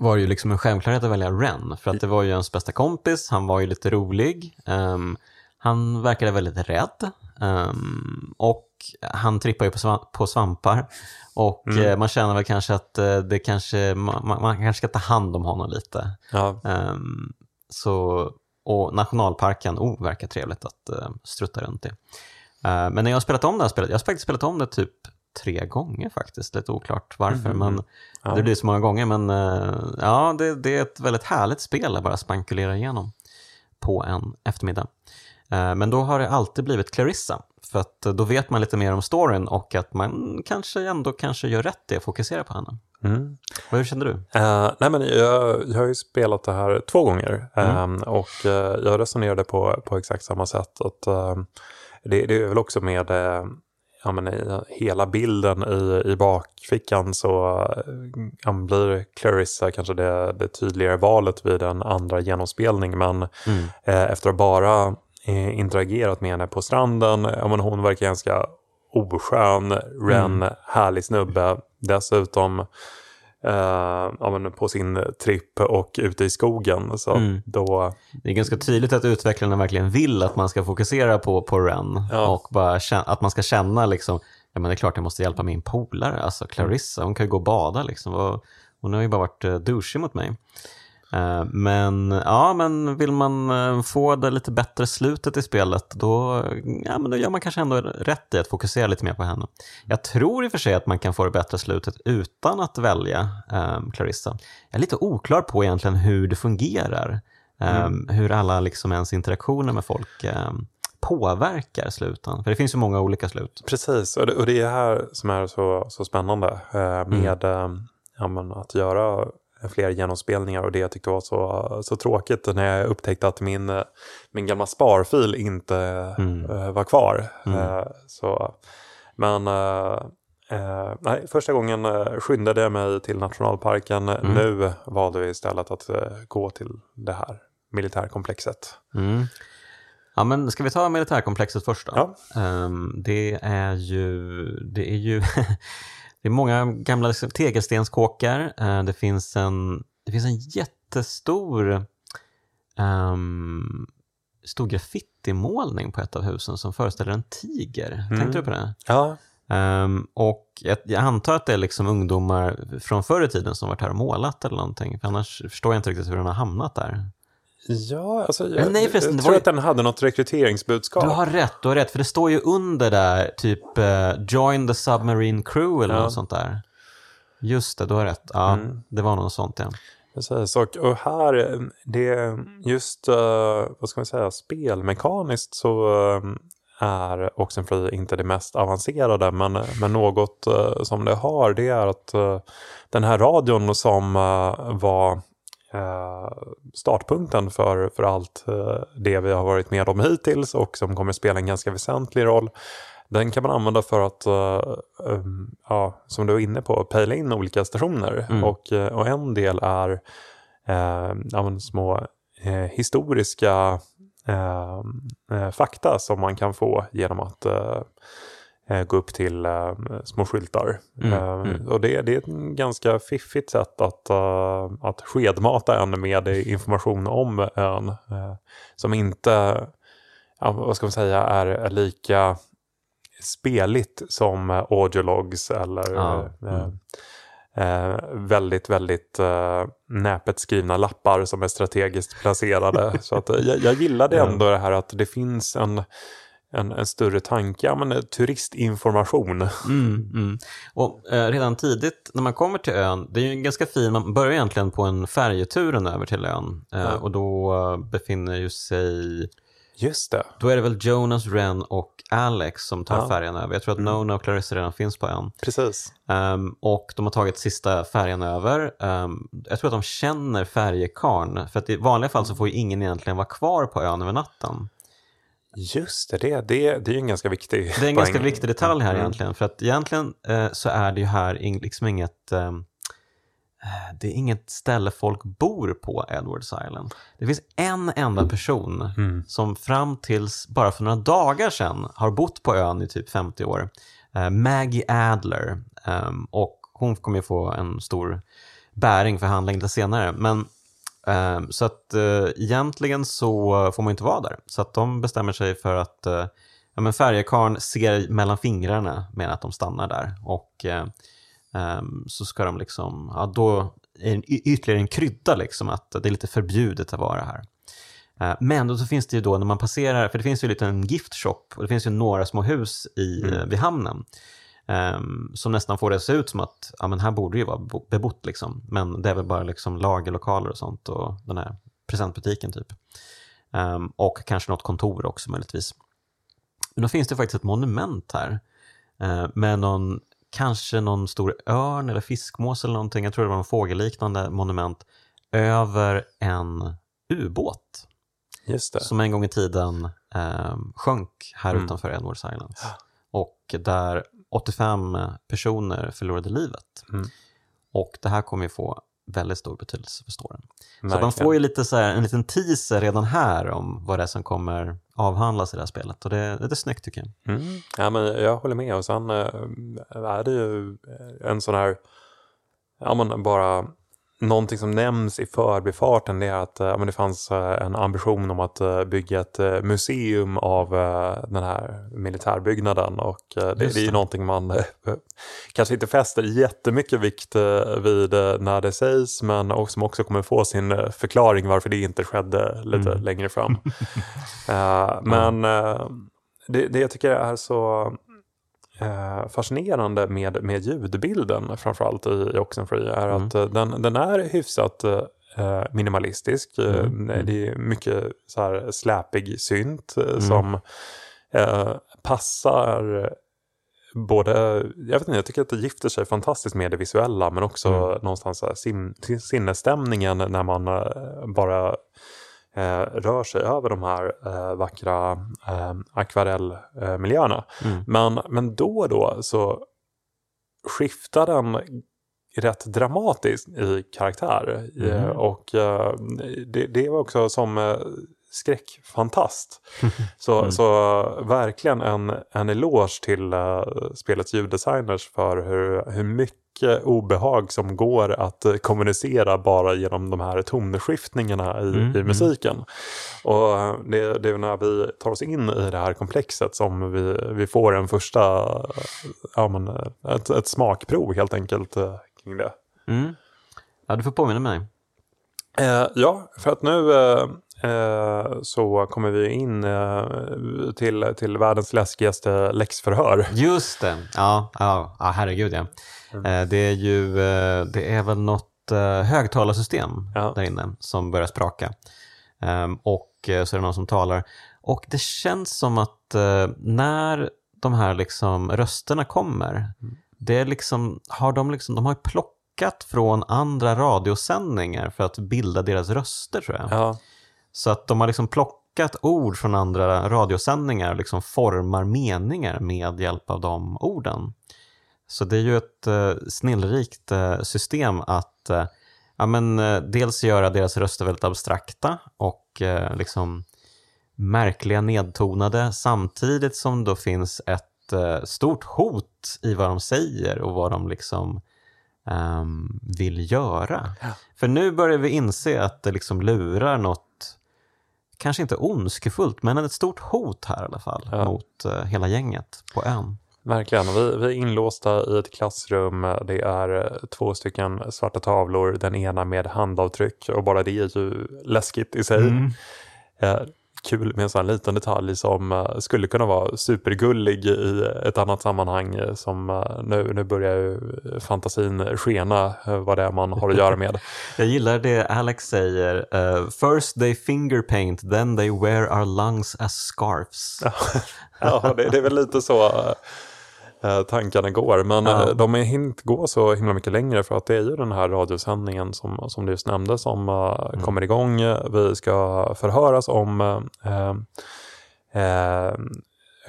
var ju liksom en självklarhet att välja Ren, för att det var ju ens bästa kompis, han var ju lite rolig, um, han verkade väldigt rädd um, och han trippar ju på, svamp, på svampar och mm. uh, man känner väl kanske att uh, det kanske, man, man, kanske ska ta hand om honom lite. Ja. Um, så, och nationalparken, oh, verkar trevligt att uh, strutta runt i. Men när jag har spelat om det här spelet, jag har faktiskt spelat om det typ tre gånger faktiskt, lite oklart varför, mm. men ja. det blir så många gånger. Men uh, ja, det, det, är ett väldigt härligt spel att bara spankulera igenom på en eftermiddag. Men då har det alltid blivit Clarissa, för att då vet man lite mer om storyn och att man kanske ändå kanske gör rätt i att fokusera på henne. Mm. Hur kände du? Uh, nej men jag, jag har ju spelat det här två gånger mm. uh, och uh, jag resonerade på, på exakt samma sätt. Att, det, det, är väl också med ja, men hela bilden i, i bakfickan så ja, blir Clarissa kanske det, det tydligare valet vid en andra genomspelning. Men mm. efter att bara interagerat med henne på stranden, ja, men hon verkar ganska oskön, Ren, mm. härlig snubbe. Dessutom eh, ja, på sin tripp och ute i skogen. Så mm. då... Det är ganska tydligt att utvecklarna verkligen vill att man ska fokusera på, på Ren ja. och bara känna, att man ska känna liksom, ja men det är klart jag måste hjälpa min polare, alltså Clarissa, hon kan ju gå och bada liksom. Och hon har ju bara varit uh, douchig mot mig. Eh, men, ja, men vill man eh, få det lite bättre slutet i spelet då, ja, men då gör man kanske ändå rätt i att fokusera lite mer på henne. Jag tror i och för sig att man kan få det bättre slutet utan att välja um, Clarissa. Jag är lite oklar på egentligen hur det fungerar. Um, mm. Hur alla liksom ens interaktioner med folk um, påverkar sluten. För det finns ju många olika slut. Precis, och det, och det är här som är så, så spännande uh, med mm. ja, men att göra fler genomspelningar och det jag tyckte var så, så tråkigt när jag upptäckte att min, min gamla sparfil inte mm. uh, var kvar. Mm. Uh, så, men uh, nej, första gången uh, skyndade jag mig till nationalparken. Mm. Nu valde vi istället att gå till det här militärkomplexet. Mm. Ja, men ska vi ta militärkomplexet först då? Ja. Um, det är ju, det är ju Det är många gamla tegelstenskåkar. Eh, det finns en, det finns en jättestor um, stor graffitimålning på ett av husen som föreställer en tiger. Mm. Tänkte du på det? Ja. Um, och jag, jag, antar att det är liksom ungdomar från förr i tiden som varit här och målat eller någonting. För annars förstår jag inte riktigt hur den har hamnat där. Ja, alltså jag, Nej, förresten, jag tror ju- att den hade något rekryteringsbudskap. Du har rätt, du har rätt. För det står ju under där, typ eh, “Join the submarine crew” eller Ja. något sånt där. Just det, du har rätt. Ja, Mm. det var något sånt ja. Precis, och, och här, det just, eh, vad ska man säga, spelmekaniskt så eh, är Oxenfree inte det mest avancerade, men, men något eh, som det har, det är att eh, den här radion som eh, var startpunkten för, för allt eh, det vi har varit med om hittills och som kommer spela en ganska väsentlig roll. Den kan man använda för att, eh, um, ja, som du är inne på, pejla in olika stationer. Mm. Och, eh, och en del är eh, små eh, historiska eh, eh, fakta som man kan få genom att eh, eh, gå upp till eh, små skyltar. Mm, Eh, mm. Och det, det är ett ganska fiffigt sätt att, eh, att skedmata en med information om ön. eh, som inte, vad ska man säga, är, lika speligt som eh, audiologs eller Ja, eh, mm. eh, väldigt, väldigt eh, näpet skrivna lappar som är strategiskt placerade. Så att, eh, jag, jag gillade ändå det här att det finns en, en, en större tanke, ja, men, eh, turistinformation. Mm, mm. Och eh, redan tidigt när man kommer till ön, det är ju en ganska fin, man börjar egentligen på en färjeturen över till ön. Eh, Ja. Och då eh, befinner ju sig, Just det. då är det väl Jonas, Ren och Alex som tar Ja. färjan över. Jag tror att Mm. Nona och Clarissa redan finns på ön. Precis. Ehm, och de har tagit sista färjan över. Ehm, jag tror att de känner färjekarn. För att i vanliga fall så får ju ingen egentligen vara kvar på ön över natten. Just det, det, det, det är ju en ganska viktig Det är en ganska viktig detalj här Mm. egentligen. För att egentligen eh, så är det ju här liksom inget ehm, eh, det är inget ställe folk bor på Edwards Island. Det finns en enda person Mm. som fram tills bara för några dagar sedan har bott på ön i typ 50 år. Eh, Maggie Adler. Ehm, och hon kommer ju få en stor bäring för handling lite senare. Men, så att eh, egentligen så får man inte vara där. Så att de bestämmer sig för att eh, ja, men färjekarn ser mellan fingrarna med att de stannar där. Och eh, ehm, så ska de liksom, ja då är det ytterligare en krydda liksom att det är lite förbjudet att vara här. Eh, Men då så finns det ju då när man passerar, för det finns ju en liten gift shop och det finns ju några små hus i, Mm. vid hamnen. Ehm, som nästan får det att se ut som att ja, men här borde det ju vara bo- bebott. Liksom. Men det är väl bara liksom lagerlokaler och sånt och den här presentbutiken typ. Ehm, och kanske något kontor också möjligtvis. Men då finns det faktiskt ett monument här eh, med någon, kanske någon stor örn eller fiskmås eller någonting. Jag tror det var en fågelliknande monument över en ubåt som en gång i tiden eh, sjönk här Mm. utanför Edwards Island. Och där 85 personer förlorade livet. Mm. Och det här kommer ju få väldigt stor betydelse för storyn. Så man får ju lite så här, en liten teaser redan här om vad det är som kommer avhandlas i det här spelet. Och det, det är snyggt tycker jag. Mm. Ja, men jag håller med. Och sen eh, är det ju en sån här, ja men bara någonting som nämns i förbifarten är att eh, men det fanns eh, en ambition om att eh, bygga ett museum av den här militärbyggnaden och det, det är ju någonting man kanske inte fäster jättemycket vikt vid när det sägs men och som också kommer få sin förklaring varför det inte skedde lite Mm. längre fram. Men det, det jag tycker är så fascinerande med, med ljudbilden framförallt i, i Oxenfree är Mm. att eh, den, den är hyfsat eh, minimalistisk. Eh, Mm, mm. Det är mycket så här släpig synt eh, Mm. som eh, passar både, jag vet inte, jag tycker att det gifter sig fantastiskt med det visuella men också Mm. någonstans sin, sin, sinnesstämningen när man eh, bara eh, rör sig över de här eh, vackra eh, akvarellmiljöerna. Mm. Men, men då och då så skiftar den rätt dramatiskt i karaktär. Eh, Och eh, det, det var också som eh, skräckfantast. så, Mm. så verkligen en, en eloge till uh, spelets ljuddesigners för hur, hur mycket obehag som går att uh, kommunicera bara genom de här tonskiftningarna i, Mm, i mm. musiken. Och uh, det, det är när vi tar oss in i det här komplexet som vi, vi får en första, ja men ett, ett smakprov helt enkelt kring det. Mm. Ja, du får påminna mig. Eh, ja, för att nu eh, eh, så kommer vi in eh, till, till världens läskigaste läxförhör. Just det. Ja, ja, ja herregud ja. Mm. Eh, Det är ju, eh, det är väl något eh, högtalarsystem Ja. där inne som börjar spraka. Ehm, Och eh, så är det någon som talar. Och det känns som att eh, när de här liksom rösterna kommer, Mm. det är liksom, har de, liksom, de har plockat från andra radiosändningar för att bilda deras röster tror jag. Ja, Så att de har liksom plockat ord från andra radiosändningar och liksom formar meningar med hjälp av de orden. Så det är ju ett eh, snillrikt eh, system att eh, ja, men, eh, dels göra deras röster väldigt abstrakta och liksom märkliga nedtonade samtidigt som då finns ett eh, stort hot i vad de säger och vad de liksom ehm, vill göra. Ja. För nu börjar vi inse att det liksom lurar något, kanske inte ondskefullt, men ett stort hot här i alla fall Ja. mot eh, hela gänget på ön. verkligen. Vi, vi är inlåsta i ett klassrum. Det är eh, två stycken svarta tavlor, den ena med handavtryck och bara det är ju läskigt i sig. Mm. Eh, kul med en sån här liten detalj som eh, skulle kunna vara supergullig i ett annat sammanhang eh, som eh, nu, nu börjar ju fantasin skena vad det är man har att göra med. Jag gillar det Alex säger, eh, first they finger paint, then they wear our lungs as scarves. ja, det, det är väl lite så tankarna går. Men Ja. eh, de är inte gå så himla mycket längre för att det är ju den här radiosändningen som, som du just nämnde som eh, kommer igång. Vi ska förhöras om eh, eh,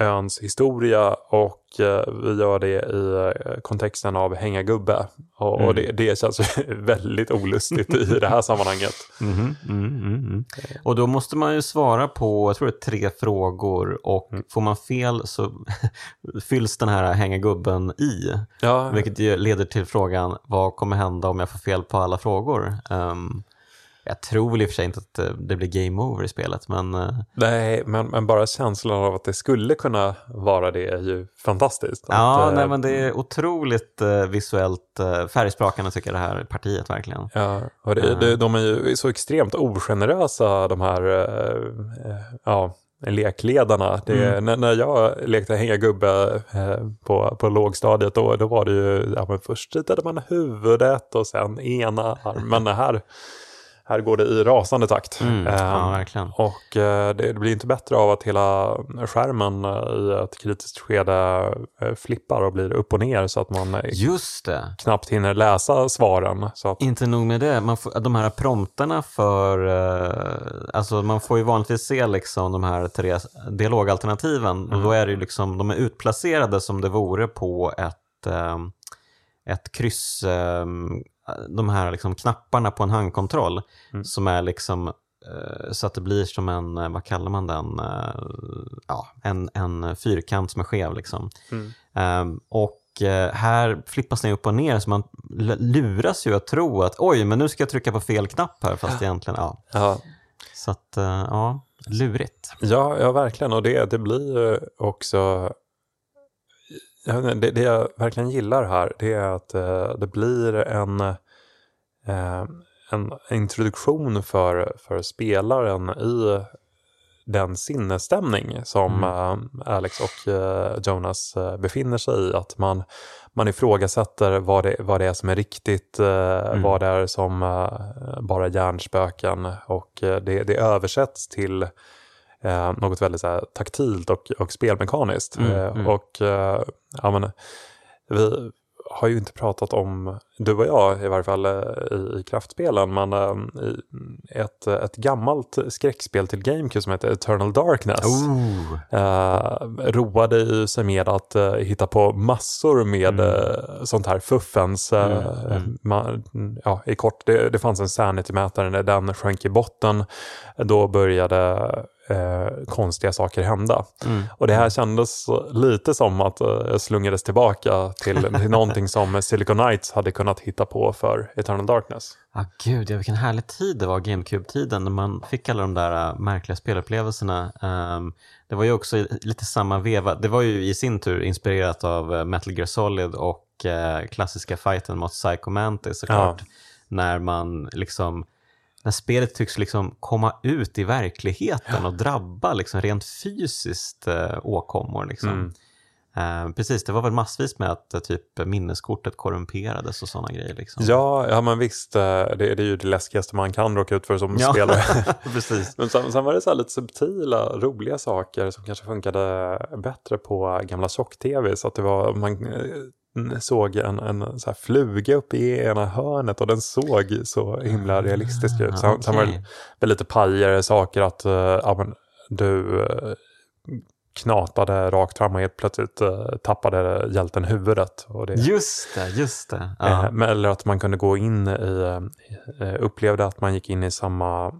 öns historia och eh, vi gör det i eh, kontexten av hänga gubbe. Och, Mm. det, det känns väldigt olustigt i det här sammanhanget. Mm, mm, mm. Och då måste man ju svara på, jag tror det är tre frågor och får man fel så fylls den här hänga gubben i. Ja, Vilket leder till frågan, vad kommer hända om jag får fel på alla frågor? Ehm, jag tror väl i och för sig inte att eh, det blir game over i spelet, men eh, Nej, men, men bara känslan av att det skulle kunna vara det är ju fantastiskt. ja, att, eh, nej, men det är otroligt visuellt färgsprakande tycker jag det här partiet verkligen. Ja, och det, det, de är ju så extremt ogenerösa de här ja, lekledarna. Det, Mm. när, när jag lekte hänga gubbe eh, på, på lågstadiet då, då var det ju, ja, men först ritade man huvudet och sen ena armen. här, här går det i rasande takt. Mm, ja, verkligen. Och eh, det, blir inte bättre av att hela skärmen eh, i ett kritiskt skede eh, flippar och blir upp och ner så att man Just det. knappt hinner läsa svaren. Att, Inte nog med det, man får, de här prompterna för, alltså man får ju vanligtvis se liksom de här tre dialogalternativen och då är det ju liksom, de är utplacerade som det vore på ett, ett kryss, eh, de här liksom knapparna på en handkontroll Mm. som är liksom eh, så att det blir som en, eh, vad kallar man den, Eh, ja, en, en fyrkant som är skev liksom. Mm. Ehm, och här flippas den upp och ner så man luras ju att tro att oj, men nu ska jag trycka på fel knapp här fast egentligen, ja. ja, Så att, ja, lurigt. Ja, ja verkligen. Och det, det blir ju också... Det, det jag verkligen gillar här det är att eh, det blir en, eh, en introduktion för, för spelaren i den sinnesstämning som eh, Alex och Jonas befinner sig i. Att man, man ifrågasätter vad det, vad det är som är riktigt, eh, vad det är som bara hjärnspöken. Och det, det översätts till eh, något väldigt så här, taktilt och, och spelmekaniskt. Mm, Eh, mm. Och eh, ja, men, vi, har ju inte pratat om, du och jag i varje fall eh, i, i kraftspelen, men äh, i ett, ett gammalt skräckspel till GameCube som heter Eternal Darkness. Oh. Äh, roade ju sig med att äh, hitta på massor med mm. sånt här fuffens. Mm. Mm. Man, ja, I kort, det, det fanns en sanity-mätare när den sjönk i botten. Då började eh, konstiga saker hända. Mm. Och det här kändes lite som att eh, slungades tillbaka till, till någonting som Silicon Knights hade kunnat hitta på för Eternal Darkness. Ah, gud, ja, vilken härlig tid det var, GameCube-tiden, när man fick alla de där uh, märkliga spelupplevelserna. Um, det var ju också lite samma veva, det var ju i sin tur inspirerat av uh, Metal Gear Solid och uh, klassiska fighten mot Psycho Mantis såklart. Ja. När man liksom när spelet tycks liksom komma ut i verkligheten ja. och drabba liksom rent fysiskt eh, åkommor. Liksom. Mm. Eh, precis, det var väl massvis med att eh, typ minneskortet korrumperades och sådana grejer. Liksom. Ja, ja, men visst, eh, det, det, är ju det läskigaste man kan råka ut för som ja. spelare. precis. Men sen, sen, var det så lite subtila, roliga saker som kanske funkade bättre på gamla tjock-tv. Så att det var, man eh, såg en, en så här fluga uppe i ena hörnet och den såg så himla realistisk ut. Sen, okay. sen var det lite pajigare saker att uh, ja, men, du uh, knatade rakt fram och helt plötsligt uh, tappade hjälten huvudet. Och det, just det, just det. Ja. Uh, eller att man kunde gå in i, upplevde att man gick in i samma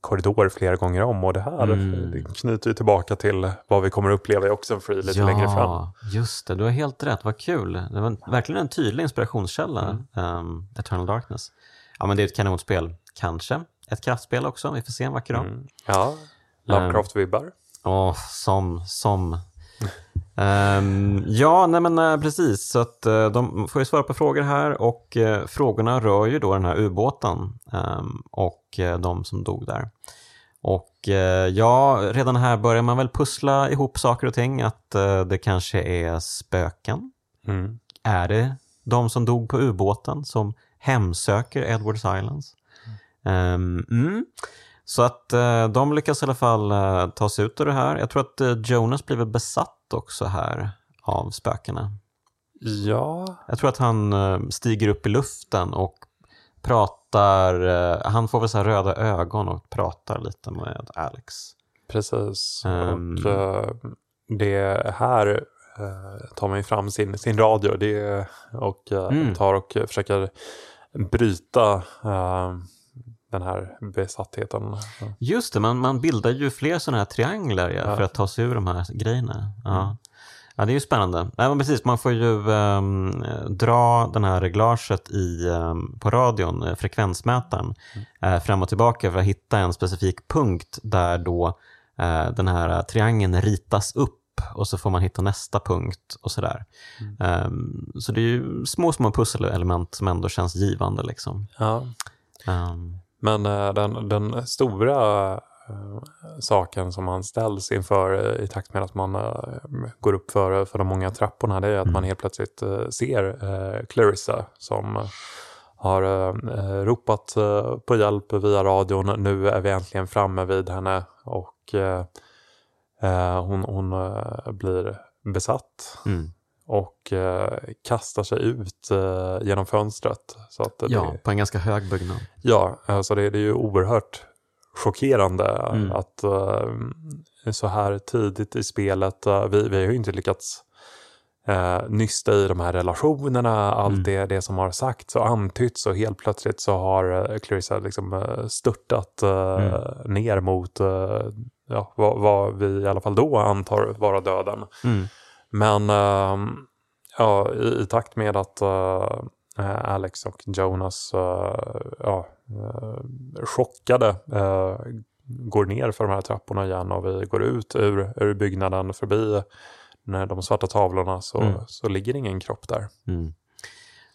korridor flera gånger om och det här mm. knyter ju tillbaka till vad vi kommer uppleva i Oxenfree lite ja, längre fram. Just det. Du har helt rätt. Vad kul. Det var verkligen en tydlig inspirationskälla, mm. um, Eternal Darkness. Ja, men det är ett kanonspel. Kanske ett kraftspel också. Vi får se en vacker dag. Mm. Ja, Lovecraft-vibbar. Um, som, som. Um, ja, nej men uh, precis. Så att uh, de får ju svara på frågor här och uh, frågorna rör ju då den här ubåten um, och de som dog där. Och ja, redan här börjar man väl pussla ihop saker och ting. Att det kanske är spöken. Mm. Är det de som dog på ubåten som hemsöker Edwards Islands? Um, mm. Så att de lyckas i alla fall ta sig ut ur det här. Jag tror att Jonas blir väl besatt också här av spökena. Ja. Jag tror att han eh, stiger upp i luften och pratar, eh, han får väl så röda ögon och pratar lite med Alex. Precis, um, och uh, det här tar man ju fram sin, sin radio det, och mm. tar och försöker bryta den här besattheten. Just det, man, man bildar ju fler sådana här trianglar ja, ja. för att ta sig ur de här grejerna. Ja. Mm. Ja, det är ju spännande. Nej, men precis, man får ju um, dra den här reglaget i, um, på radion, eh, frekvensmätaren, mm. uh, fram och tillbaka för att hitta en specifik punkt där då uh, den här triangeln ritas upp och så får man hitta nästa punkt och sådär. Mm. Um, så det är ju små, små pusselelement som ändå känns givande. Liksom. Ja. Men uh, den, den stora uh, saken som man ställs inför uh, i takt med att man går upp för, för de många trapporna det är att mm. man helt plötsligt ser Clarissa som har ropat på hjälp via radion. Nu är vi äntligen framme vid henne och hon, hon blir besatt. Mm och eh, kastar sig ut eh, genom fönstret. Så att ja, det, på en ganska hög byggnad. Ja, alltså det, det är ju oerhört chockerande mm. att eh, så här tidigt i spelet, eh, vi, vi har ju inte lyckats eh, nysta i de här relationerna, allt mm. det, det som har sagts och antytts och helt plötsligt så har eh, Clarissa liksom eh, störtat eh, mm. ner mot eh, ja, vad, vad, vi i alla fall då antar vara döden. Mm. Men uh, ja, i, i, takt med att uh, Alex och Jonas uh, ja, chockade går ner för de här trapporna igen och vi går ut ur, ur byggnaden förbi när de svarta tavlorna så, mm. så ligger ingen kropp där. Mm.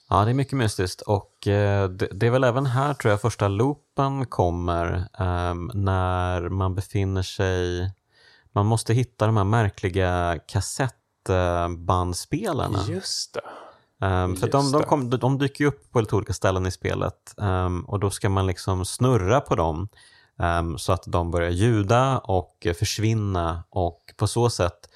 Ja, det är mycket mystiskt och eh, det, det, är väl även här tror jag första loopen kommer eh, när man befinner sig, man måste hitta de här märkliga kassett bandspelare. Just det. Um, för de, de, kom, de, dyker ju upp på lite olika ställen i spelet um, och då ska man liksom snurra på dem um, så att de börjar ljuda och försvinna och på så sätt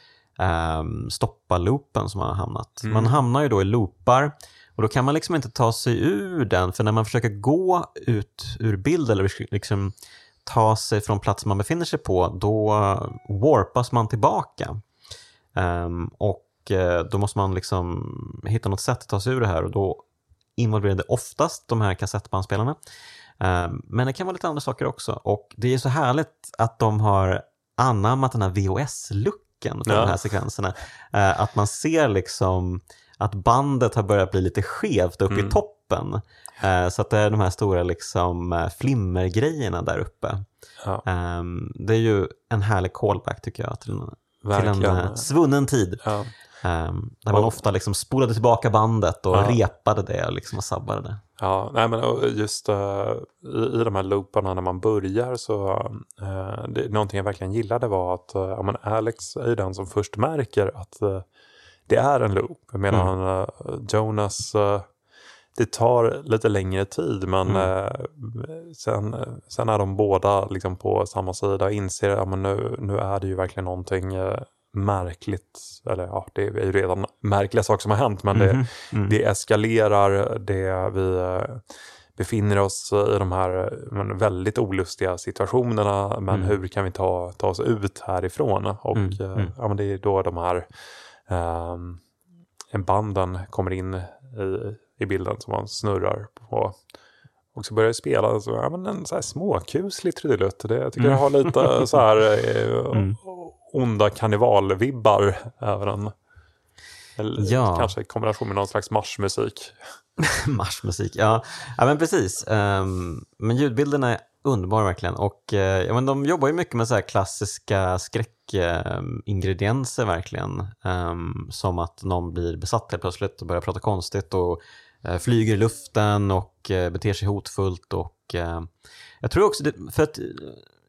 stoppa loopen som man har hamnat. Mm. Man hamnar ju då i loopar och då kan man liksom inte ta sig ur den, för när man försöker gå ut ur bild eller liksom ta sig från platsen man befinner sig på, då warpas man tillbaka. Um, och uh, då måste man liksom hitta något sätt att ta sig ur det här och då involverar det oftast de här kassettbandspelarna. Um, men det kan vara lite andra saker också och det är så härligt att de har anammat den här VHS-looken för Ja. de här sekvenserna. Uh, att man ser liksom att bandet har börjat bli lite skevt uppe Mm. i toppen. Eh, Så att det är de här stora liksom eh, flimmergrejerna där uppe. Ja, Ehm, Det är ju en härlig callback tycker jag till en, till en verkligen. eh, svunnen tid. Ja. Ehm, Där man Och- ofta liksom spolade tillbaka bandet och Ja. repade det och liksom och sabbade det. Ja, nej men just eh, i, i de här looparna när man börjar så uh, det, någonting jag verkligen gillade var att uh, ja, men Alex är ju den som först märker att eh, det är en loop. Medan uh, Jonas, det tar lite längre tid men Mm. eh, sen, sen är de båda liksom på samma sida och inser att ja, men nu, nu är det ju verkligen någonting eh, märkligt. Eller ja, det är ju redan märkliga saker som har hänt men det, Mhm. Mm. det eskalerar, det vi eh, befinner oss i de här men, väldigt olustiga situationerna. Men Mm. hur kan vi ta, ta oss ut härifrån? Och Mm, eh, mm. Ja, men det är då de här ehm, banden kommer in i, i bilden som man snurrar på. Och så börjar det spela så, ja, men en så här småkuslig trudelutt. Det, jag tycker Mm. det har lite så här eh, Mm. onda karnevalvibbar över den. Eller Ja. kanske i kombination med någon slags marschmusik. Marschmusik, ja. ja men precis. Ehm, men ljudbilderna är underbara verkligen. Och eh, ja, men de jobbar ju mycket med så här klassiska skräckingredienser verkligen. Ehm, som att någon blir besatt helt plötsligt och börjar prata konstigt och flyger i luften och eh, beter sig hotfullt. Och, eh, jag tror också, det, för att eh,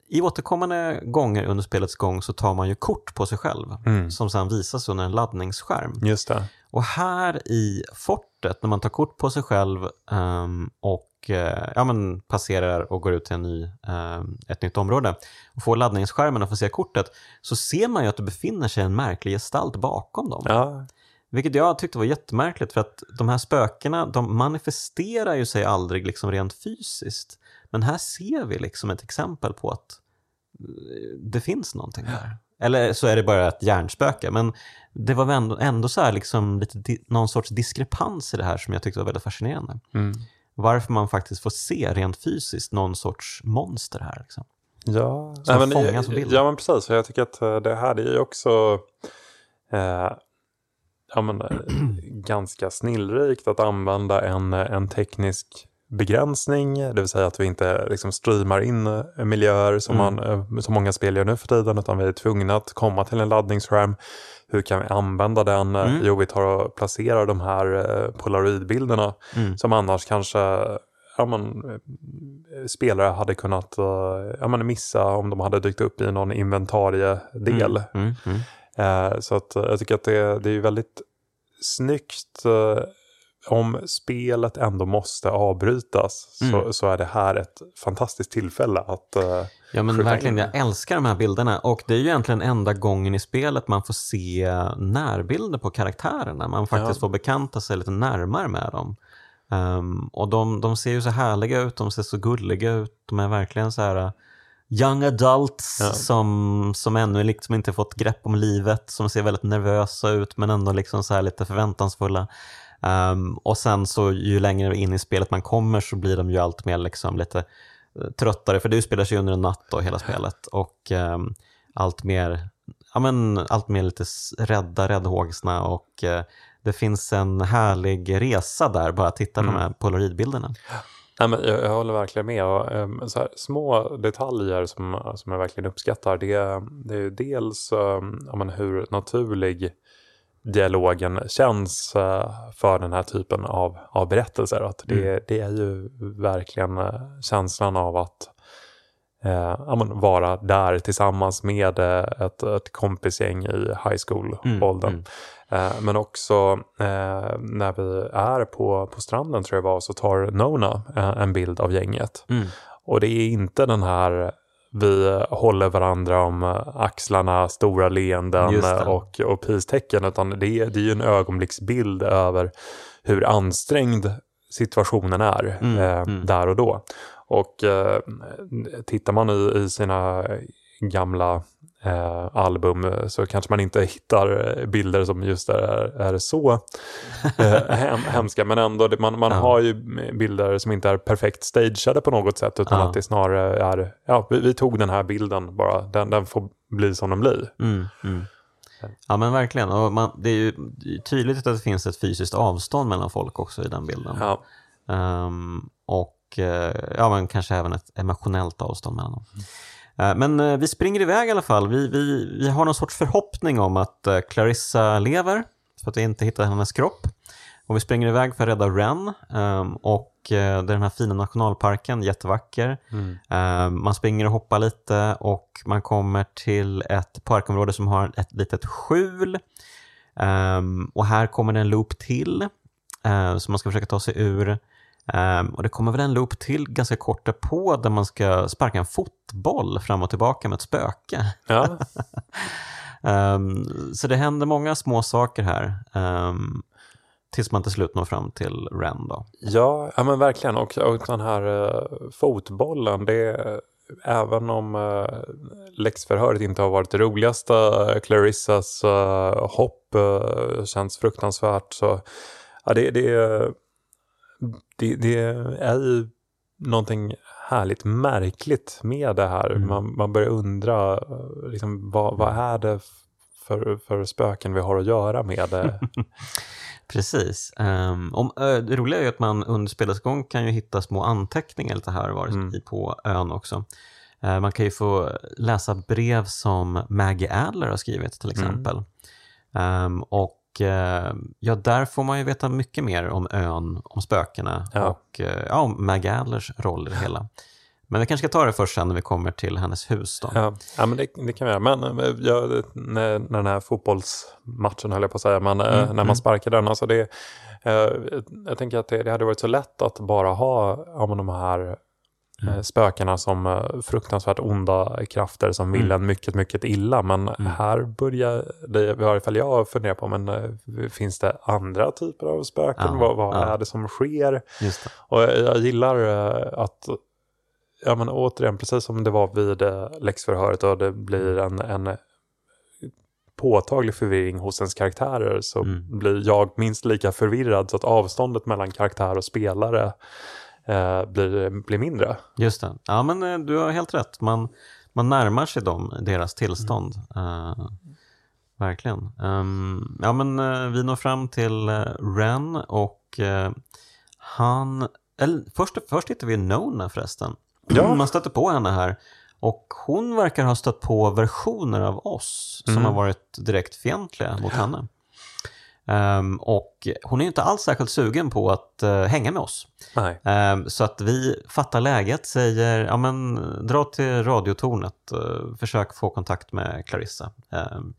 i återkommande gånger under spelets gång så tar man ju kort på sig själv Mm. som sedan visas under en laddningsskärm. Just det. Och här i fortet, när man tar kort på sig själv ehm, och eh, ja, men passerar och går ut till en ny, ehm, ett nytt område och får laddningsskärmen och får se kortet, så ser man ju att det befinner sig en märklig gestalt bakom dem. Ja, Vilket jag tyckte var jättemärkligt för att de här spökena, de manifesterar ju sig aldrig liksom rent fysiskt. Men här ser vi liksom ett exempel på att eh, det finns någonting där. Eller så är det bara ett hjärnspöke. Men det var väl ändå, ändå så här liksom lite någon sorts diskrepans i det här som jag tyckte var väldigt fascinerande. mm. Varför man faktiskt får se rent fysiskt någon sorts monster här. Liksom. ja. Som men, fångas på bilden. ja men precis. Jag tycker att eh, det här är ju också eh, ja, men, eh, ganska snillrikt att använda en, en teknisk begränsning, det vill säga att vi inte liksom streamar in eh, miljöer som, Mm. man, eh, som många spel gör nu för tiden, utan vi är tvungna att komma till en laddningsskärm. Hur kan vi använda den? Mm. Jo, vi tar och placerar de här eh, polaroidbilderna Mm. som annars kanske ja, eh, spelare hade kunnat eh, ja, men, missa om de hade dykt upp i någon inventariedel. Mm. Eh, så att, eh, jag tycker att det, det är väldigt snyggt eh, om spelet ändå måste avbrytas så, Mm. så är det här ett fantastiskt tillfälle att eh, Ja men verkligen, in. jag älskar de här bilderna och det är ju egentligen enda gången i spelet man får se närbilder på karaktärerna. Man faktiskt Ja. får bekanta sig lite närmare med dem. Ehm, och de, de ser ju så härliga ut, de ser så gulliga ut, de är verkligen så här uh, young adults Ja. som, som ännu liksom inte fått grepp om livet, som ser väldigt nervösa ut men ändå liksom så här lite förväntansfulla. Ehm, och sen så ju längre in i spelet man kommer så blir de ju allt mer liksom lite eh, tröttare, för det utspelar sig under en natt då hela spelet och ehm, allt mer, ja men allt mer lite rädda, räddhågsna och eh, det finns en härlig resa där, bara titta på Mm. de här polaroidbilderna. Nej, men jag, jag håller verkligen med. Ehm, så här, små detaljer som, som jag verkligen uppskattar det, det är ju dels um, ja, men hur naturlig dialogen känns eh, för den här typen av, av berättelser. Att det, Mm. det är ju verkligen eh, känslan av att eh, men vara där tillsammans med eh, ett, ett kompisgäng i high school-åldern. Mm, Eh, men också eh, när vi är på, på stranden tror jag var så tar Nona eh, en bild av gänget. Mm. Och det är inte den här vi håller varandra om axlarna, stora leenden och, och peace-tecken, utan det är, det är ju en ögonblicksbild över hur ansträngd situationen är mm, eh, mm. där och då. Och eh, tittar man i, i sina gamla eh, album så kanske man inte hittar bilder som just är, är så eh, hem, hemska. Men ändå, man, man ja. har ju bilder som inte är perfekt stageade på något sätt. Utan ja. att det snarare är, ja vi, vi, tog den här bilden bara, den, den får bli som den blir. Mm, mm. Ja men verkligen, och man, det är ju tydligt att det finns ett fysiskt avstånd mellan folk också i den bilden. Ja. Um, och uh, ja, men kanske även ett emotionellt avstånd mellan dem. Mm. Eh, men eh, vi springer iväg i alla fall. Vi, vi, vi har någon sorts förhoppning om att eh, Clarissa lever, för att vi inte hittar hennes kropp. Och vi springer iväg för att rädda Ren. Ehm, och det är den här fina nationalparken, jättevacker. Mm. Ehm, man springer och hoppar lite och man kommer till ett parkområde som har ett litet skjul. Ehm, och här kommer det en loop till som man ska försöka ta sig ur. Um, och det kommer väl en loop till ganska kort därpå där man ska sparka en fotboll fram och tillbaka med ett spöke. Ja. um, så det händer många små saker här. Um, tills man till slut når fram till Ren då. Ja, ja men verkligen. Och, och den här uh, fotbollen, det även om uh, läxförhöret inte har varit det roligaste, uh, Clarissas uh, hopp uh, känns fruktansvärt. Så, ja, det, det, det, det är ju någonting härligt märkligt med det här. Mm. Man, man börjar undra, liksom, vad, vad är det för, för spöken vi har att göra med det? Precis. Um, om, det roliga är ju att man under spelets gång kan ju hitta små anteckningar lite här och var mm. på ön också. Uh, man kan ju få läsa brev som Maggie Adler har skrivit till mm. exempel. Mm. Um, och Eh, ja, där får man ju veta mycket mer om ön, om spökena ja. och eh, ja, om Mag Adlers roll i det hela. Men vi kanske ska ta det först sen när vi kommer till hennes hus. Då. Ja, ja men det, det kan vi göra. Men eh, ja, när, när den här fotbollsmatchen höll jag på att säga, men mm, när man mm. sparkar den, alltså det, jag tänker att det, det, hade varit så lätt att bara ha ja, de här Mm. Eh, spökena som eh, fruktansvärt onda krafter som vill mm. en mycket, mycket illa. Men mm. här börjar det, i varje fall jag fundera på, men eh, finns det andra typer av spöken? Ja, vad, vad ja. är det som sker? Det. Och jag, jag, gillar att, ja men återigen, precis som det var vid läxförhöret och det blir en, en påtaglig förvirring hos ens karaktärer så mm. blir jag minst lika förvirrad så att avståndet mellan karaktär och spelare eh, blir, blir mindre. Just det. Ja, men eh, du har helt rätt. Man, man närmar sig dem, deras tillstånd. Mm. Uh, verkligen. Um, ja, men uh, vi når fram till uh, Ren och han... Eller, först, först hittar vi Nona förresten. Ja. Man stöter på henne här. Och hon verkar ha stött på versioner av oss som mm. har varit direkt fientliga mot henne. Um, och hon är inte alls särskilt sugen på att uh, hänga med oss. Um, så att vi fattar läget, säger ja, men, dra till radiotornet, uh, försök få kontakt med Clarissa. Um,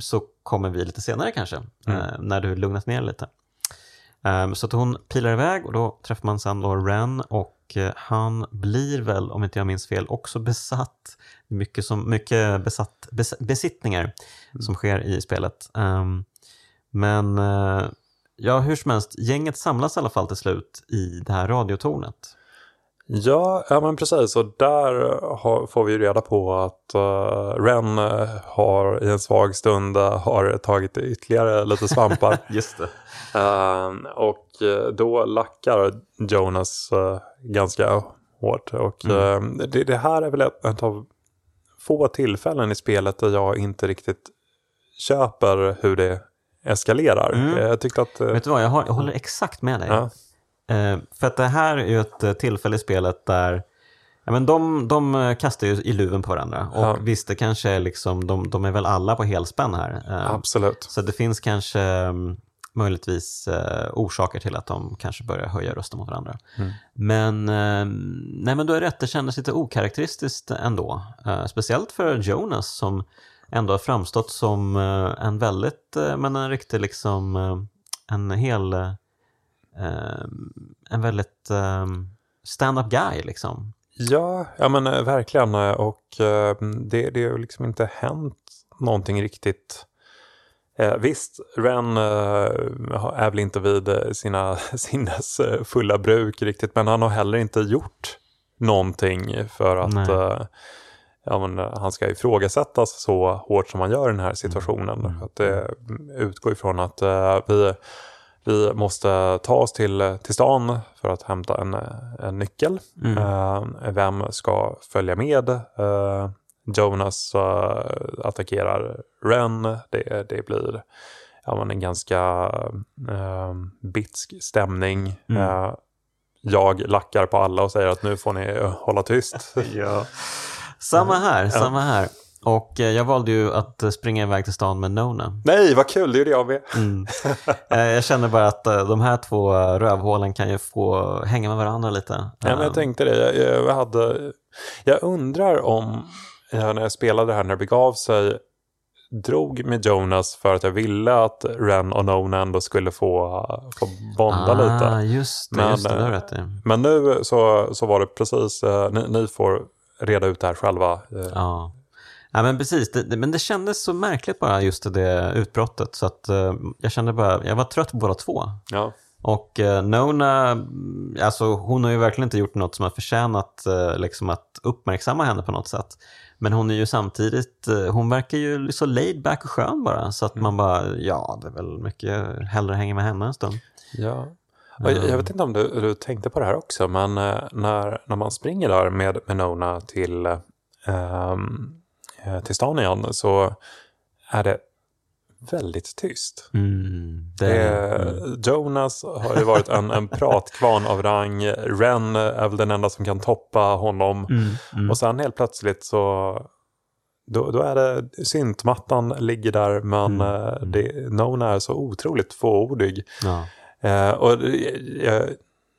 så kommer vi lite senare kanske, mm. uh, när du lugnat ner lite. så att hon pilar iväg och då träffar man sen då Ren och han blir väl, om inte jag minns fel, också besatt. Mycket, som, mycket besatt, bes, besittningar mm. som sker i spelet. Um, men eh, ja, hur som helst, gänget samlas i alla fall till slut i det här radiotornet. Ja, ja men precis. Och där har, får vi reda på att uh, Ren eh, har i en svag stund uh, har tagit ytterligare lite svampar. Just det. Uh, och då lackar Jonas ganska hårt. Och mm. det, det, här är väl ett, ett av få tillfällen i spelet där jag inte riktigt köper hur det eskalerar. Mm. Jag tyckte att... Eh, Vet du vad, jag, har, jag håller exakt med dig. Ja. Eh, för att det här är ju ett eh, tillfälle i spelet där Ja, men de, de kastar ju i luven på varandra och ja. visst, det kanske är liksom, de, de är väl alla på helspänn här. Absolut. Så det finns kanske um, möjligtvis orsaker till att de kanske börjar höja rösten mot varandra. Mm. Men, nej men du har rätt, det kändes lite okaraktäristiskt ändå. Speciellt för Jonas som ändå har framstått som eh, en väldigt, eh, men en riktig liksom, eh, en hel, en väldigt stand-up guy liksom. Ja, ja men verkligen. Och det, det har ju liksom inte hänt någonting riktigt. Eh, visst, Ren eh, är väl inte vid sina sinnes fulla bruk riktigt, men han har heller inte gjort någonting för att eh, ja, men, eh, han ska ifrågasättas så hårt som han gör i den här situationen. Mm. Att det utgår ifrån att eh, vi, vi måste ta oss till, till stan för att hämta en, en nyckel. Mm. Eh, vem ska följa med? Eh, Jonas eh, attackerar Ren. Det, det blir ja, men en ganska eh, bitsk stämning. Mm. Eh, jag lackar på alla och säger att nu får ni eh, hålla tyst. Ja. Samma här, samma här. Och eh, jag valde ju att eh, springa iväg till stan med Nona. Nej, vad kul, det gjorde jag med. Mm. Eh, jag känner bara att de här två rövhålen kan ju få hänga med varandra lite. Ja, men jag tänkte det. Jag, jag, hade, jag undrar om jag, när jag spelade det här när det begav sig drog med Jonas för att jag ville att Ren och Nona ändå skulle få, få bonda ah, lite. Just det, Men, just det, det. Men nu så, så var det precis, ni, ni får reda ut det här själva. Eh, Ja. ja, men precis. Det, det, men det kändes så märkligt bara just det utbrottet. Så att eh, jag kände bara, jag var trött på båda två. Ja. Och eh, Nona, mm, alltså hon har ju verkligen inte gjort något som har förtjänat eh, liksom att uppmärksamma henne på något sätt. Men hon är ju samtidigt, eh, hon verkar ju så laid back och skön bara. Så att man bara, ja det är väl mycket hellre hänga med henne en stund. Ja. Jag, jag vet inte om du, du tänkte på det här också, men eh, när, när man springer där med, Nona till, ehm, eh, till stan igen så är det väldigt tyst. Mm, det, mm. Jonas har ju varit en, en pratkvarn av rang. Ren är väl den enda som kan toppa honom. Mm, mm. Och sen helt plötsligt så då, då är det syntmattan ligger där men Mm, eh, det, Nona är så otroligt fåordig. ja. Eh, och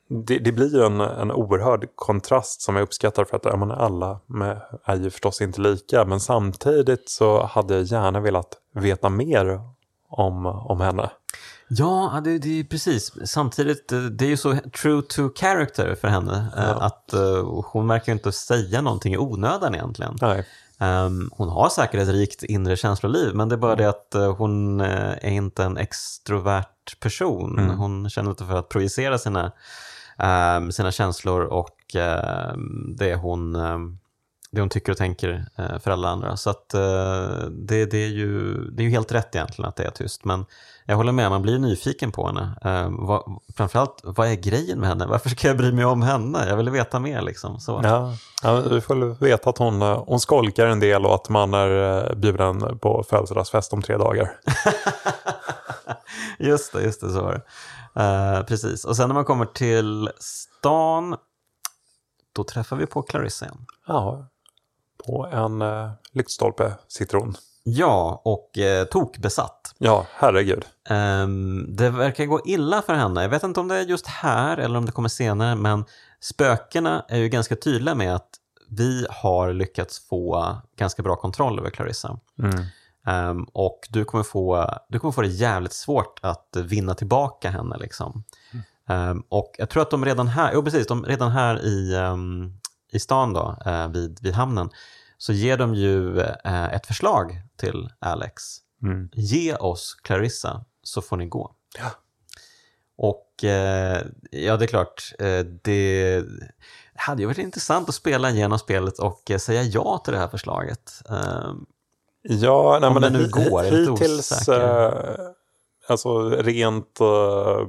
det, det, blir en, en oerhörd kontrast som jag uppskattar för att ja, men alla med, är ju förstås inte lika. Men samtidigt så hade jag gärna velat veta mer om, om henne. Ja, det, det är precis. Samtidigt, eh, det är ju så true to character för henne. eh, Ja. Att eh, hon verkar inte säga någonting i onödan egentligen. Nej. Ehm, hon har säkert ett rikt inre känsloliv, men det är bara det att eh, hon eh, är inte en extrovert person. Mm. Hon känner inte för att projicera sina, ehm, sina känslor och ehm, det, hon, ehm, det hon tycker och tänker eh, för alla andra. Så att, eh, det, det, är ju, det är ju helt rätt egentligen att det är tyst. Men jag håller med, man blir nyfiken på henne. Vad, framförallt, vad är grejen med henne? Varför ska jag bry mig om henne? Jag vill veta mer. Liksom. Så. Ja, ja, vi får veta att hon, eh, hon skolkar en del och att man är eh, bjuden på födelsedagsfest om tre dagar. just det, just det, så var det. Eh, precis. Och sen när man kommer till stan, då träffar vi på Clarissa igen. Ja, på en uh, lyktstolpe sitter hon. Ja, och eh, tokbesatt. Ja, herregud. Ehm, det verkar gå illa för henne. Jag vet inte om det är just här eller om det kommer senare, men spökena är ju ganska tydliga med att vi har lyckats få ganska bra kontroll över Clarissa. Mm. Ehm, och du kommer, få, du kommer få det jävligt svårt att vinna tillbaka henne. Liksom. Ehm, och jag tror att de redan här, jo precis, de redan här i, ehm, i stan då, eh, vid, vid hamnen, så ger de ju eh, ett förslag till Alex. Mm. Ge oss Clarissa så får ni gå. Ja. Och eh, ja, det är klart, det hade ju varit intressant att spela igenom spelet och säga ja till det här förslaget. Ehm, Ja, nej, Om men det nu går, jag är lite hittills, osäker. alltså rent eh,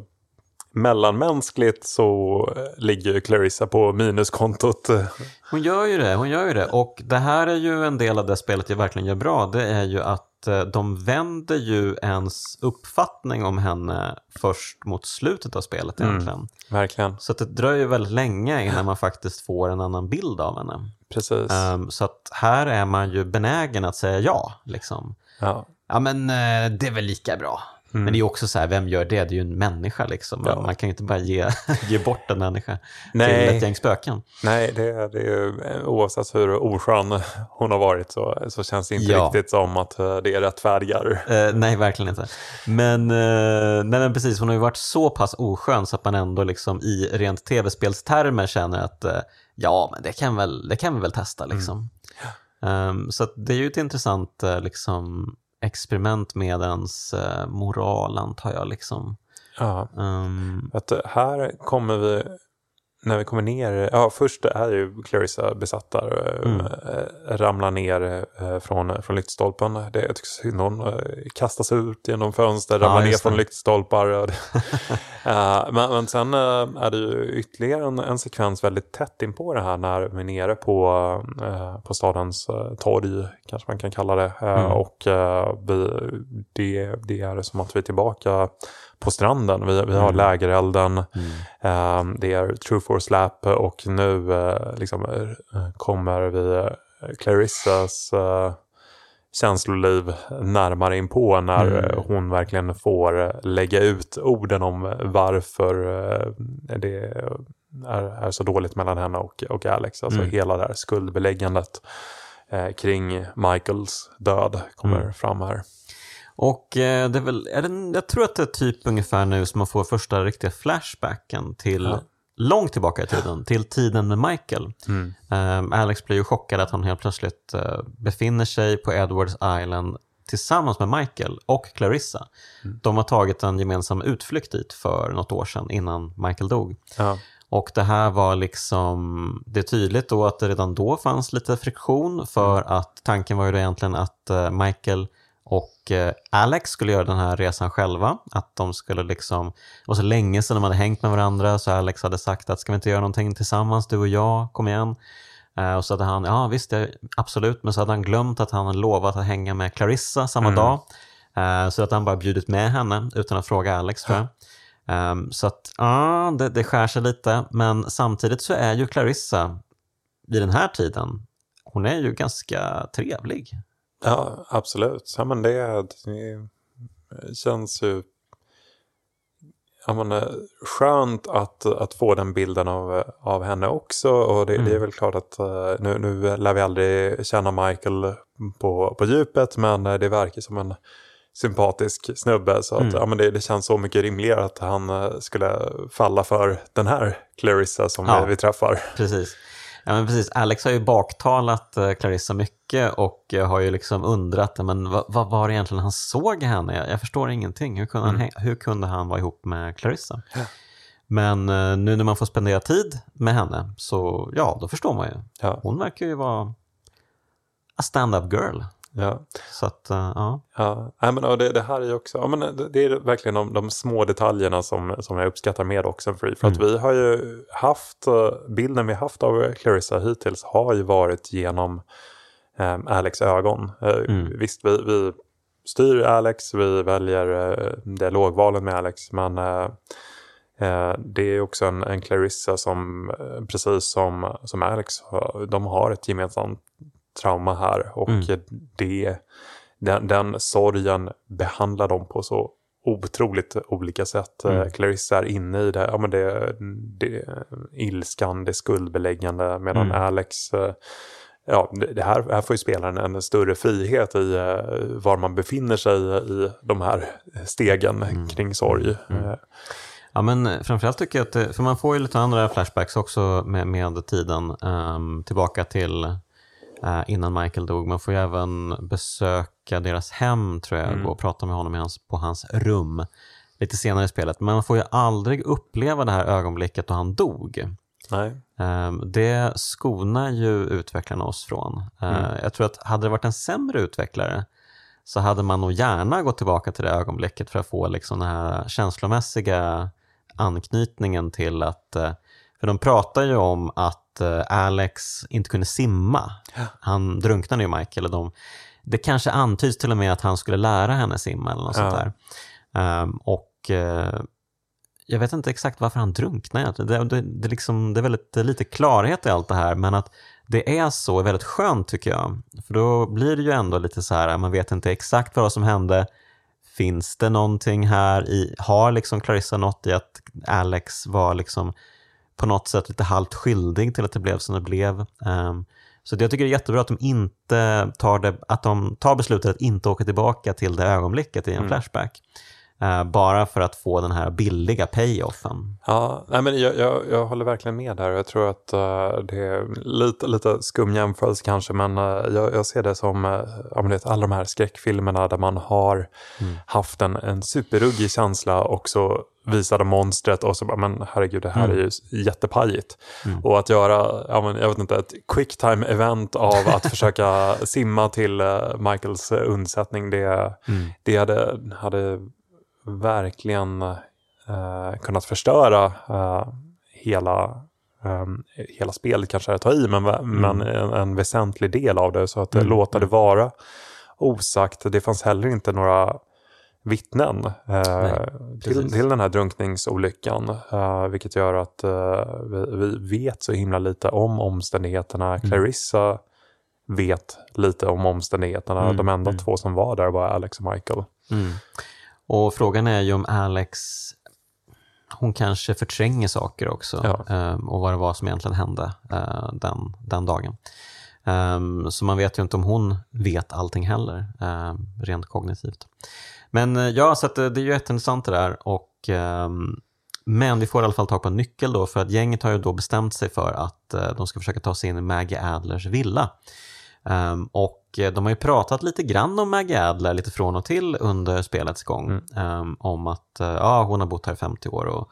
mellanmänskligt så eh, ligger ju Clarissa på minuskontot. Hon gör ju det, hon gör ju det. Och det här är ju en del av det spelet jag verkligen gör bra. Det är ju att eh, de vänder ju ens uppfattning om henne först mot slutet av spelet Mm. egentligen. Verkligen, Så det dröjer väldigt länge innan man faktiskt får en annan bild av henne. precis. Ehm, så att här är man ju benägen att säga ja. Liksom. ja. Ja men eh, det är väl lika bra. Men det är ju också så här, vem gör det? Det är ju en människa liksom. Ja. Man kan ju inte bara ge, ge bort en människa Nej. till ett gäng spöken. Nej, det, är- det är ju, eh, oavsett hur oskön hon har varit så, så känns det inte Ja. riktigt som att eh, det rättfärdigar. Eh, nej, verkligen inte. Men, eh, nej, men precis, hon har ju varit så pass oskön så att man ändå liksom i rent tv-spelstermer känner att eh, Ja, men det kan, väl, det kan vi väl testa liksom. Um, så det är ju ett intressant eh, liksom, experiment med ens eh, moral antar jag. Liksom. Ja. Um, Att eh, här kommer vi, när vi kommer ner, ja först är ju Clarissa besatt där, Mm. äh, ramlar ner äh, från, från lyktstolpen. Det jag tycker synd hon äh, kastas ut genom fönster, Ja, ramlar ner just det. från lyktstolpar. men, men sen är det ju ytterligare en, en sekvens väldigt tätt in på det här när vi är nere på, på stadens torg, kanske man kan kalla det. Mm. Och vi, det, det är som att vi är tillbaka på stranden. Vi, vi har Mm. lägerelden. mm. Um, det är True Force Lap och nu eh, liksom, eh, kommer vi eh, Clarissas uh, känsloliv närmare in på när Mm. eh, hon verkligen får eh, lägga ut orden om varför eh, det är, är så dåligt mellan henne och, och Alex. Alltså Mm. hela det här skuldbeläggandet eh, kring Michaels död kommer Mm. fram här. Och eh, det är väl, är det, jag tror att det är typ ungefär nu som man får första riktiga flashbacken till Ja. långt tillbaka i tiden, till tiden med Michael. Mm. Um, Alex blir ju chockad att han helt plötsligt eh, befinner sig på Edwards Island tillsammans med Michael och Clarissa. Mm. De har tagit en gemensam utflykt dit för något år sedan innan Michael dog. Ja. Och det här var liksom, det är tydligt då att det redan då fanns lite friktion för att tanken var ju då egentligen att Michael och eh, Alex skulle göra den här resan själva. Att de skulle liksom, det var så länge sedan de hade hängt med varandra så Alex hade sagt att ska vi inte göra någonting tillsammans du och jag, kom igen. Eh, och så hade han, ja visst, absolut, men så hade han glömt att han lovat att hänga med Clarissa samma Mm. dag. Eh, så att han bara bjudit med henne utan att fråga Alex tror jag. Ehm, så att ja, det, det skär sig lite, men samtidigt så är ju Clarissa vid den här tiden, hon är ju ganska trevlig. Ja, absolut. Ja, men det, det känns ju ja, men, eh, skönt att, att få den bilden av, av henne också. Och det, Mm. det är väl klart att eh, nu, nu lär vi aldrig känna Michael på, på djupet, men eh, det verkar som en sympatisk snubbe. Så att, Mm. ja, men det, det känns så mycket rimligare att han skulle falla för den här Clarissa som Ja. vi, vi träffar. Precis. Ja, men precis. Alex har ju baktalat eh, Clarissa mycket och eh, har ju liksom undrat men vad, vad var det egentligen han såg henne? Jag, jag förstår ingenting. Hur kunde, han, Mm. hä- hur kunde han vara ihop med Clarissa? Ja. Men eh, nu när man får spendera tid med henne så ja, då förstår man ju. Ja, Hon verkar ju vara a stand-up girl. Ja. Så att, eh, ja. Ja, nej, men, och det, det här är ju också, ja, men det, det är verkligen de, de små detaljerna som, som jag uppskattar med Oxenfree. För att Mm. vi har ju haft, eh, bilden vi haft av Clarissa hittills har ju varit genom eh, Alex ögon. Eh, Mm. Visst, vi, vi styr Alex, vi väljer eh, dialogvalen med Alex, men eh, eh, det är också en, en Clarissa som, precis som, som Alex, de har ett gemensamt trauma här. Och Mm. det, den, den sorgen behandlar de på så otroligt olika sätt. Mm. Mm. Clarissa är inne i det, ja, men det, det ilskan, det skuldbeläggande, medan Mm. Alex eh, Ja, det här, här får ju spelaren en större frihet i eh, var man befinner sig i de här stegen Mm. kring sorg. Mm. Eh, Ja, men framförallt tycker jag att, för man får ju lite andra flashbacks också med, med tiden ehm, tillbaka till eh, innan Michael dog. Man får ju även besöka deras hem tror jag, Mm. och prata med honom hans, på hans rum lite senare i spelet. Men man får ju aldrig uppleva det här ögonblicket då han dog. Nej. Ehm, Det skonar ju utvecklarna oss från. Eh, Mm. Jag tror att hade det varit en sämre utvecklare så hade man nog gärna gått tillbaka till det ögonblicket för att få liksom den här känslomässiga anknytningen till att, eh, för de pratar ju om att eh, Alex inte kunde simma. Han drunknade ju Michael och de, det kanske antyds till och med att han skulle lära henne simma eller något Ja. sånt där. Ehm, och eh, jag vet inte exakt varför han drunknar. Det, det, det, liksom, det är väldigt lite klarhet i allt det här, men att det är så är väldigt skönt tycker jag. För då blir det ju ändå lite så här, man vet inte exakt vad som hände. Finns det någonting här i, har liksom Clarissa något i att Alex var liksom på något sätt lite halvt skyldig till att det blev som det blev. Ehm, så jag tycker det är jättebra att de inte tar, det, att de tar beslutet att inte åka tillbaka till det ögonblicket i en Mm. flashback. Eh, bara för att få den här billiga payoffen. Ja, nej men jag, jag, jag håller verkligen med där. Jag tror att uh, det är lite, lite skum jämförelse kanske, men uh, jag, jag, ser det som uh, vet, alla de här skräckfilmerna där man har mm. haft en, en superruggig känsla och så visade monstret och så bara, men herregud, det här mm. är ju jättepajigt. Mm. Och att göra, ja, men, jag vet inte, ett quicktime event av att försöka simma till Michaels undsättning, det, mm. det hade, hade verkligen eh, kunnat förstöra eh, hela, eh, hela spelet, kanske är att ta i, men, mm. men en, en, väsentlig del av det. Så att mm. låta det vara osagt. Det fanns heller inte några vittnen eh, till, till den här drunkningsolyckan. Eh, vilket gör att eh, vi, vi, vet så himla lite om omständigheterna. Mm. Clarissa vet lite om omständigheterna. Mm. De enda mm. två som var där var Alex och Michael. Mm. Och frågan är ju om Alex, hon kanske förtränger saker också ja. um, och vad det var som egentligen hände uh, den, den dagen. Um, så man vet ju inte om hon vet allting heller, um, rent kognitivt. Men uh, ja, så att, uh, det är ju jätteintressant det där. Och, men vi får i alla fall tag på en nyckel då, för att gänget har ju då bestämt sig för att de ska försöka ta sig in i Maggie Adlers villa. Um, och eh, de har ju pratat lite grann om Maggie Adler lite från och till under spelets gång. Mm. Um, om att uh, ja, hon har bott här i 50 år och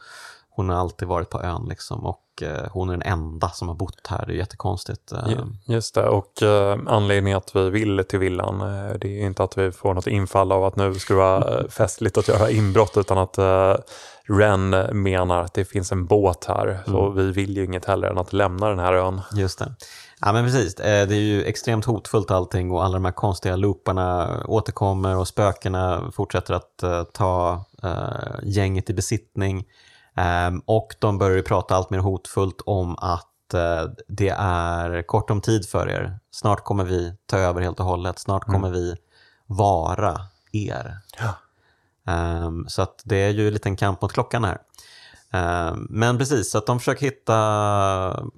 hon har alltid varit på ön liksom och uh, hon är den enda som har bott här. Det är jättekonstigt. Uh, Just det, och anledningen att vi vill till villan, det är inte att vi får något infall av att nu det vara festligt att göra inbrott utan att Ren menar att det finns en båt här. Mm. Så vi vill ju inget heller än att lämna den här ön. Just det. Ja men precis, eh, det är ju extremt hotfullt allting och alla de här konstiga looparna återkommer och spökena fortsätter att uh, ta uh, gänget i besittning. Um, och de börjar ju prata allt mer hotfullt om att det är kort om tid för er. Snart kommer vi ta över helt och hållet, snart mm. kommer vi vara er. Ja. Um, så att det är ju en liten kamp mot klockan här. Ehm, men precis, så att de försöker hitta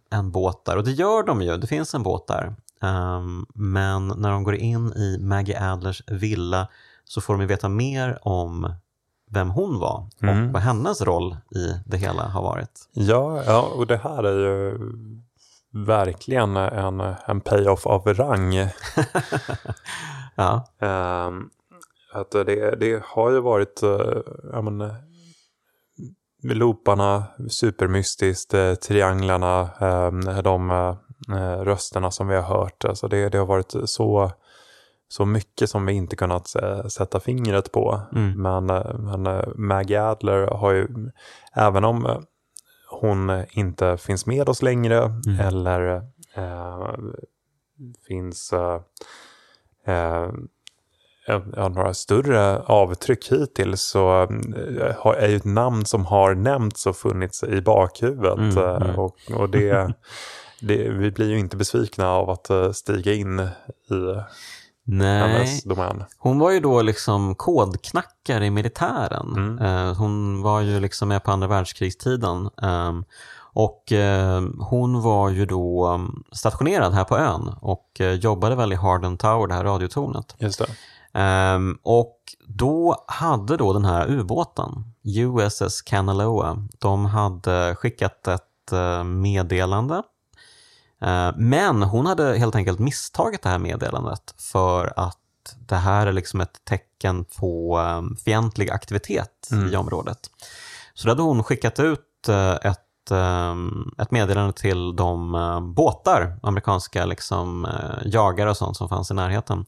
en båt där och det gör de ju, det finns en båt där. Ehm, men när de går in i Maggie Adlers villa så får de veta mer om vem hon var och mm. vad hennes roll i det hela har varit. Ja, ja och det här är ju verkligen en, en payoff av rang. ja. Um, att det, det har ju varit, uh, men, looparna, supermystiskt, eh, trianglarna, eh, de eh, rösterna som vi har hört. Alltså det, det har varit så, så mycket som vi inte kunnat sätta fingret på. Mm. Men, men Maggie Adler har ju, även om hon inte finns med oss längre mm. eller eh, finns eh, några större avtryck hittills så eh, är ju ett namn som har nämnts och funnits i bakhuvudet. Mm, eh, mm. Och, och det, det, vi blir ju inte besvikna av att eh, stiga in i Nej. hennes domän. Hon var ju då liksom kodknackare i militären. Mm. Hon var ju liksom med på andra världskrigstiden. Ehm, och hon var ju då mm, stationerad här på ön och jobbade väl i Harden Tower, det här radiotornet. Just det. Um, och då hade då den här ubåten, USS Kanaloa, de hade skickat ett uh, meddelande. Uh, men hon hade helt enkelt misstagit det här meddelandet för att det här är liksom ett tecken på um, fientlig aktivitet mm. i området. Så då hade hon skickat ut uh, ett, ett meddelande till de båtar, amerikanska liksom, jagare och sånt som fanns i närheten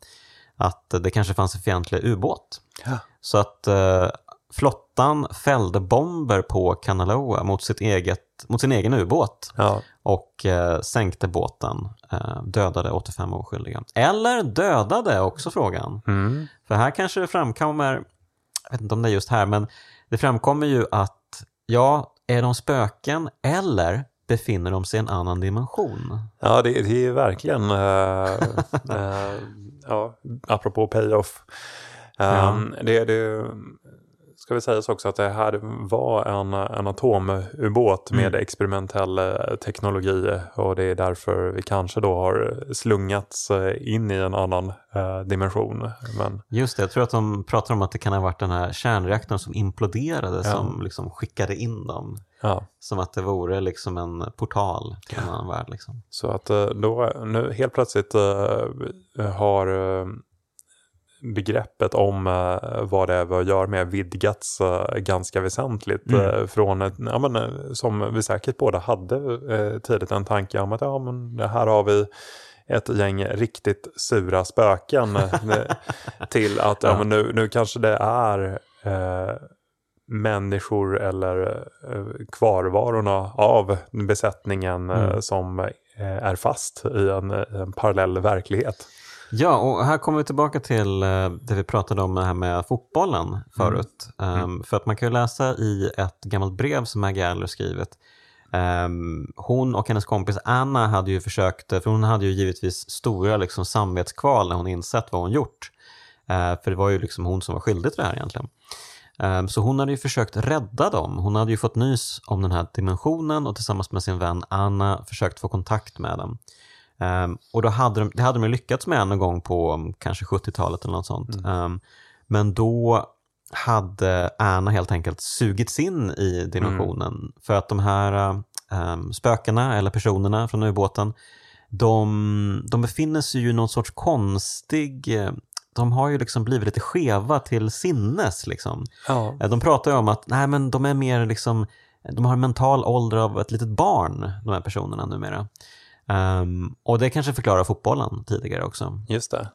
att det kanske fanns en fientlig ubåt. Ja. Så att eh, flottan fällde bomber på Kanaloa mot, sitt eget, mot sin egen ubåt ja. och eh, sänkte båten, eh, dödade 85 oskyldiga. Eller dödade också frågan. Mm. För här kanske det framkommer, jag vet inte om det är just här, men det framkommer ju att ja, är de spöken eller befinner de sig i en annan dimension? Ja, det, det är verkligen äh, ja, apropå payoff. Um, ja. det, det, ska vi säga också att det här var en, en atomubåt med Mm. experimentell eh, teknologi och det är därför vi kanske då har slungats eh, in i en annan eh, dimension. Men Just det, jag tror att de pratar om att det kan ha varit den här kärnreaktorn som imploderade Ja. som liksom skickade in dem. ja, Som att det vore liksom en portal till en annan värld. Liksom. så att eh, då nu helt plötsligt har begreppet om eh, vad det är vi gör med vidgats eh, ganska väsentligt. Mm. eh, Från ett, ja, men, som vi säkert båda hade eh, tidigt en tanke om att ja, men det här har vi ett gäng riktigt sura spöken till att ja. Ja. men nu, nu kanske det är eh, människor eller eh, kvarvarorna av besättningen Mm. som är fast i en, en parallell verklighet. Ja, och här kommer vi tillbaka till eh, det vi pratade om det här med fotbollen förut. Ehm, För att man kan ju läsa i ett gammalt brev som Maggie Adler skrivit. Ehm, hon och hennes kompis Anna hade ju försökt, för hon hade ju givetvis stora liksom, samvetskval när hon insett vad hon gjort. Eh, för det var ju liksom hon som var skyldig till det här egentligen. Ehm, Så hon hade ju försökt rädda dem. Hon hade ju fått nys om den här dimensionen och tillsammans med sin vän Anna försökt få kontakt med dem. Ehm, och då hade de, det hade de lyckats med någon gång på um, kanske 70-talet eller något sånt. Ehm, men då hade Anna helt enkelt sugits in i dimensionen för att de här um, spökena eller personerna från ubåten de, de befinner sig ju i någon sorts konstig de har ju liksom blivit lite skeva till sinnes. Liksom. Ja. De pratar ju om att nej, men de är mer liksom, de har en mental ålder av ett litet barn, de här personerna numera. Ehm, och det kanske förklarar fotbollen tidigare också. Just det.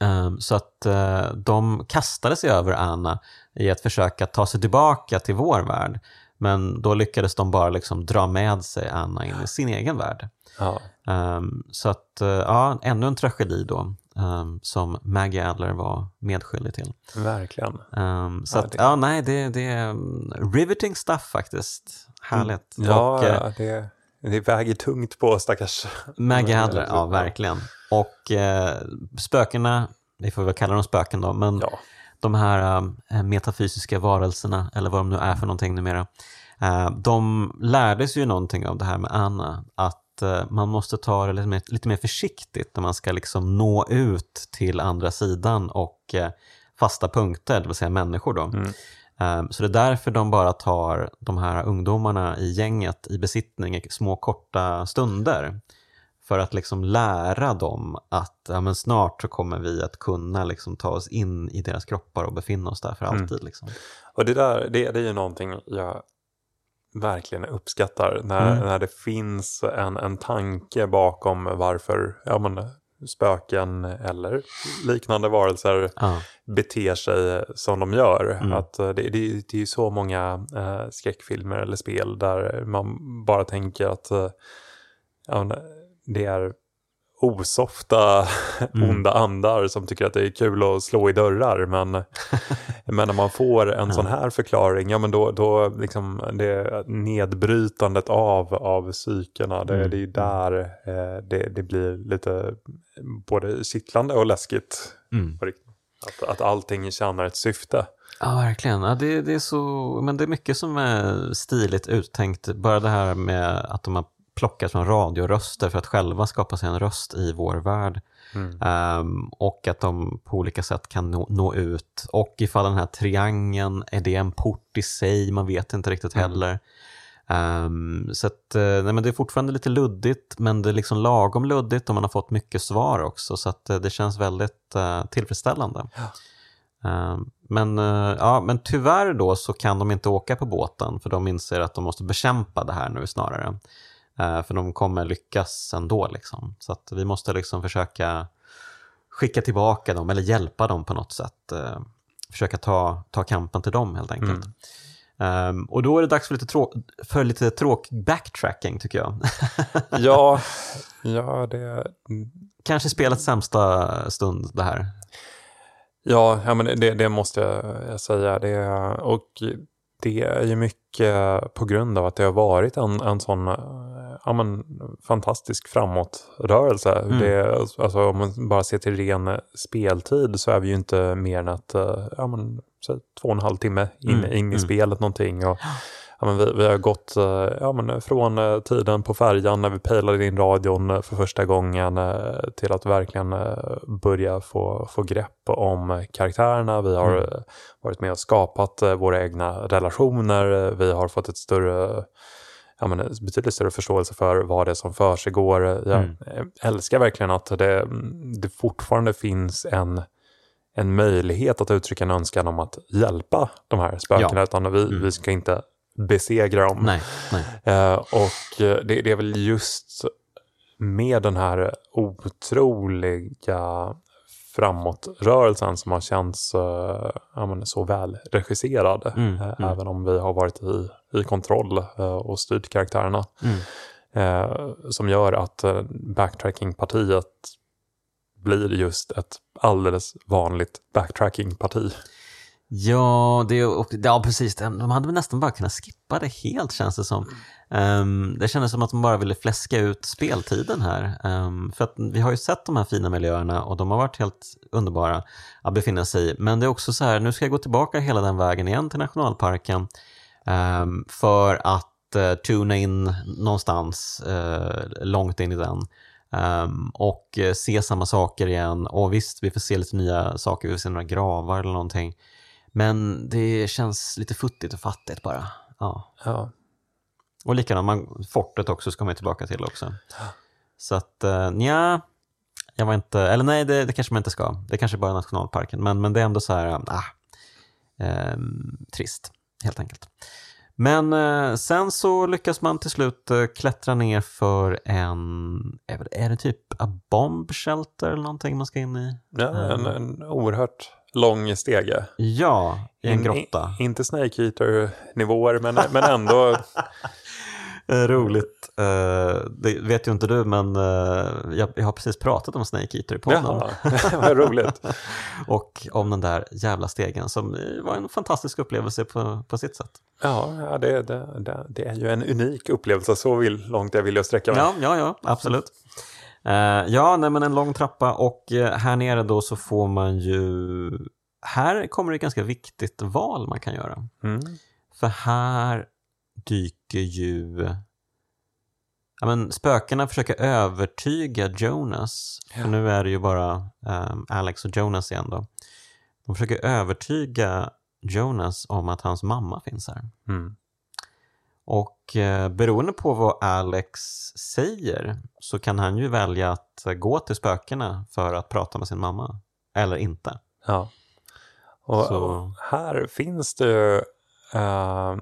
Ehm, så att eh, de kastade sig över Anna i att försöka ta sig tillbaka till vår värld. Men då lyckades de bara liksom dra med sig Anna in i sin egen värld. Ja. Ehm, så att, eh, ja, ännu en tragedi då ehm, som Maggie Adler var medskyldig till. Verkligen. Ehm, så Ja, att, det- ja, nej, det, det är mm, riveting stuff faktiskt. Härligt. Ja, och, eh, ja, det, det väger tungt på stackars... Maggie Men, Adler, eh, ja verkligen. Och eh, spökena, vi får väl kalla dem spöken då, men Ja. de här eh, metafysiska varelserna, eller vad de nu är för någonting numera, eh, de sig ju någonting av det här med Anna, att eh, man måste ta det lite mer, lite mer försiktigt när man ska liksom nå ut till andra sidan och eh, fasta punkter, det vill säga människor då. Mm. Eh, Så det är därför de bara tar de här ungdomarna i gänget i besittning i små korta stunder. För att liksom lära dem att ja, men snart så kommer vi att kunna liksom ta oss in i deras kroppar och befinna oss där för Mm. alltid. Liksom. Och det där, det, det är ju någonting jag verkligen uppskattar. När, Mm. när det finns en, en tanke bakom varför ja, men, spöken eller liknande varelser Ja. beter sig som de gör. Mm. Att eh, det, det, det är ju så många eh, skräckfilmer eller spel där man bara tänker att eh, ja, det är osofta Mm. onda andar som tycker att det är kul att slå i dörrar. Men, men när man får en sån här förklaring, ja men då, då liksom det nedbrytandet av, av psykerna, det, Mm. det är ju där eh, det, det blir lite både kittlande och läskigt. Mm. Att, att allting tjänar ett syfte. Ja, verkligen. Ja, det, det, är så, men det är mycket som är stiligt uttänkt. Bara det här med att de har plockat från radioröster för att själva skapa sig en röst i vår värld. Mm. Ehm, och att de på olika sätt kan nå, nå ut. Och ifall den här triangeln, är det en port i sig? Man vet inte riktigt Mm. heller. Ehm, så att, eh, nej, men det är fortfarande lite luddigt, men det är liksom lagom luddigt och man har fått mycket svar också. Så att, eh, det känns väldigt eh, tillfredsställande. Ehm, men, eh, ja, men tyvärr då så kan de inte åka på båten för de inser att de måste bekämpa det här nu snarare. Eh, för de kommer lyckas ändå. Liksom. Så att vi måste liksom försöka skicka tillbaka dem eller hjälpa dem på något sätt. Eh, försöka ta, ta kampen till dem helt enkelt. Ehm, och då är det dags för lite, trå- för lite tråkig backtracking tycker jag. Ja, ja, det, Kanske spelets sämsta stund det här. ja, ja men det, det måste jag säga. Det, och det är ju mycket på grund av att det har varit en, en sån ja, men, fantastisk framåtrörelse. Mm. Det, alltså, om man bara ser till ren speltid så är vi ju inte mer än att eh, ja, men, så, två och en halv timme in, Mm, in i mm. spelet någonting. Och, ja, men vi, vi har gått eh, ja, men, från eh, tiden på färjan när vi pejlade in radion eh, för första gången eh, till att verkligen eh, börja få, få grepp om karaktärerna. Vi har Mm. eh, varit med och skapat eh, våra egna relationer. Vi har fått ett större ja, men, en betydligt större förståelse för vad det är som för sig går. Jag Mm. älskar verkligen att det, det fortfarande finns en, en möjlighet att uttrycka en önskan om att hjälpa de här spökena, Ja. utan vi, Mm. vi ska inte besegra dem. Nej, nej. Eh, och eh, det, det är väl just med den här otroliga framåtrörelsen som har känts eh, ja, så väl regisserad. Mm, eh, mm. Även om vi har varit i, i kontroll eh, och styrt karaktärerna. Mm. Eh, som gör att eh, backtracking-partiet blir just ett alldeles vanligt backtracking-parti. Ja, det, och, ja, precis. De hade väl nästan bara kunnat skippa det helt känns det som. Um, det kändes som att de bara ville fläska ut speltiden här. Um, för att vi har ju sett de här fina miljöerna och de har varit helt underbara att befinna sig i. Men det är också så här, nu ska jag gå tillbaka hela den vägen igen till nationalparken um, för att uh, tuna in någonstans uh, långt in i den. Um, och eh, se samma saker igen. Och visst, vi får se lite nya saker, vi får se några gravar eller någonting. Men det känns lite futtigt och fattigt bara. Ja. Ja. Och likadant, man, fortet också ska man ju tillbaka till också. Så att, uh, nja, jag var inte, eller nej, det, det kanske man inte ska. Det kanske bara är nationalparken, men, men det är ändå så här, ah, ehm, trist, helt enkelt. Men eh, sen så lyckas man till slut eh, klättra ner för en, är det- är det typ a bomb shelter eller någonting man ska in i? Ja, en, en oerhört lång stege. Ja, i en grotta. in- inte Snake Eater-nivåer, men, men ändå. Eh, Roligt. Eh, det vet ju inte du, men eh, jag, jag har precis pratat om Snake Eater på podden. Jaha, vad roligt. Och om den där jävla stegen som var en fantastisk upplevelse på, på sitt sätt. Ja, ja det, det, det, det är ju en unik upplevelse, så vill, långt jag vill jag sträcka mig. Ja, ja, ja, absolut. Eh, ja, nej, men en lång trappa och eh, här nere då så får man ju... Här kommer det ett ganska viktigt val man kan göra. Mm. För här dyker ju... Ja, men spökena försöker övertyga Jonas. För Ja. nu är det ju bara ehm, Alex och Jonas igen då. De försöker övertyga Jonas om att hans mamma finns här. Mm. Och eh, beroende på vad Alex säger så kan han ju välja att eh, gå till spökena för att prata med sin mamma. Eller inte. Ja. Och, Så- och här finns det ju eh,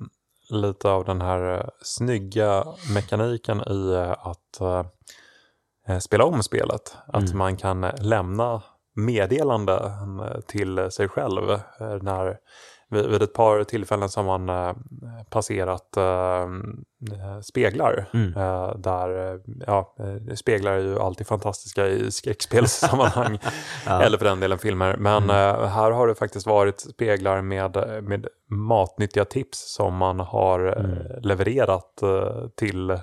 lite av den här eh, snygga mekaniken i att eh, spela om spelet. Att Mm. man kan lämna meddelanden till sig själv när vid, vid ett par tillfällen som man eh, passerat eh, speglar. Mm. Eh, där, eh, ja, eh, speglar är ju alltid fantastiska i skräckspelssammanhang. Ja. Eller för den delen filmer. Men Mm. här har det faktiskt varit speglar med, med matnyttiga tips som man har Mm. levererat till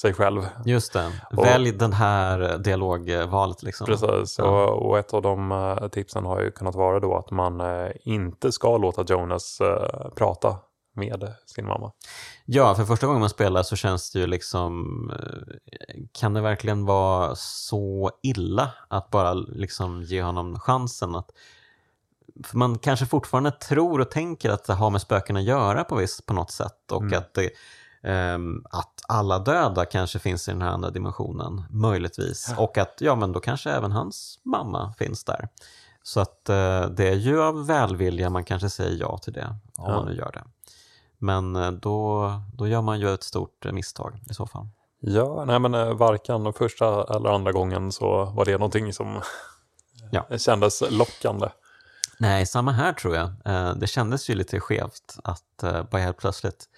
sig själv. Just det. Och- Välj den här dialogvalet liksom. Precis, Ja. och, och ett av de eh, tipsen har ju kunnat vara då att man eh, inte ska låta Jonas eh, prata med sin mamma. Ja, för första gången man spelar så känns det ju liksom, eh, kan det verkligen vara så illa att bara liksom ge honom chansen att för man kanske fortfarande tror och tänker att det har med spöken att göra på, viss, på något sätt och Mm. att, det, att alla döda kanske finns i den här andra dimensionen, möjligtvis. Och att ja, men då kanske även hans mamma finns där. Så att eh, det är ju av välvilja man kanske säger ja till det, om Ja. man nu gör det. Men eh, då, då gör man ju ett stort eh, misstag i så fall. Ja, nej men varken första eller andra gången så var det någonting som Ja. kändes lockande. Nej, samma här tror jag. Eh, Det kändes ju lite skevt att eh, bara helt plötsligt...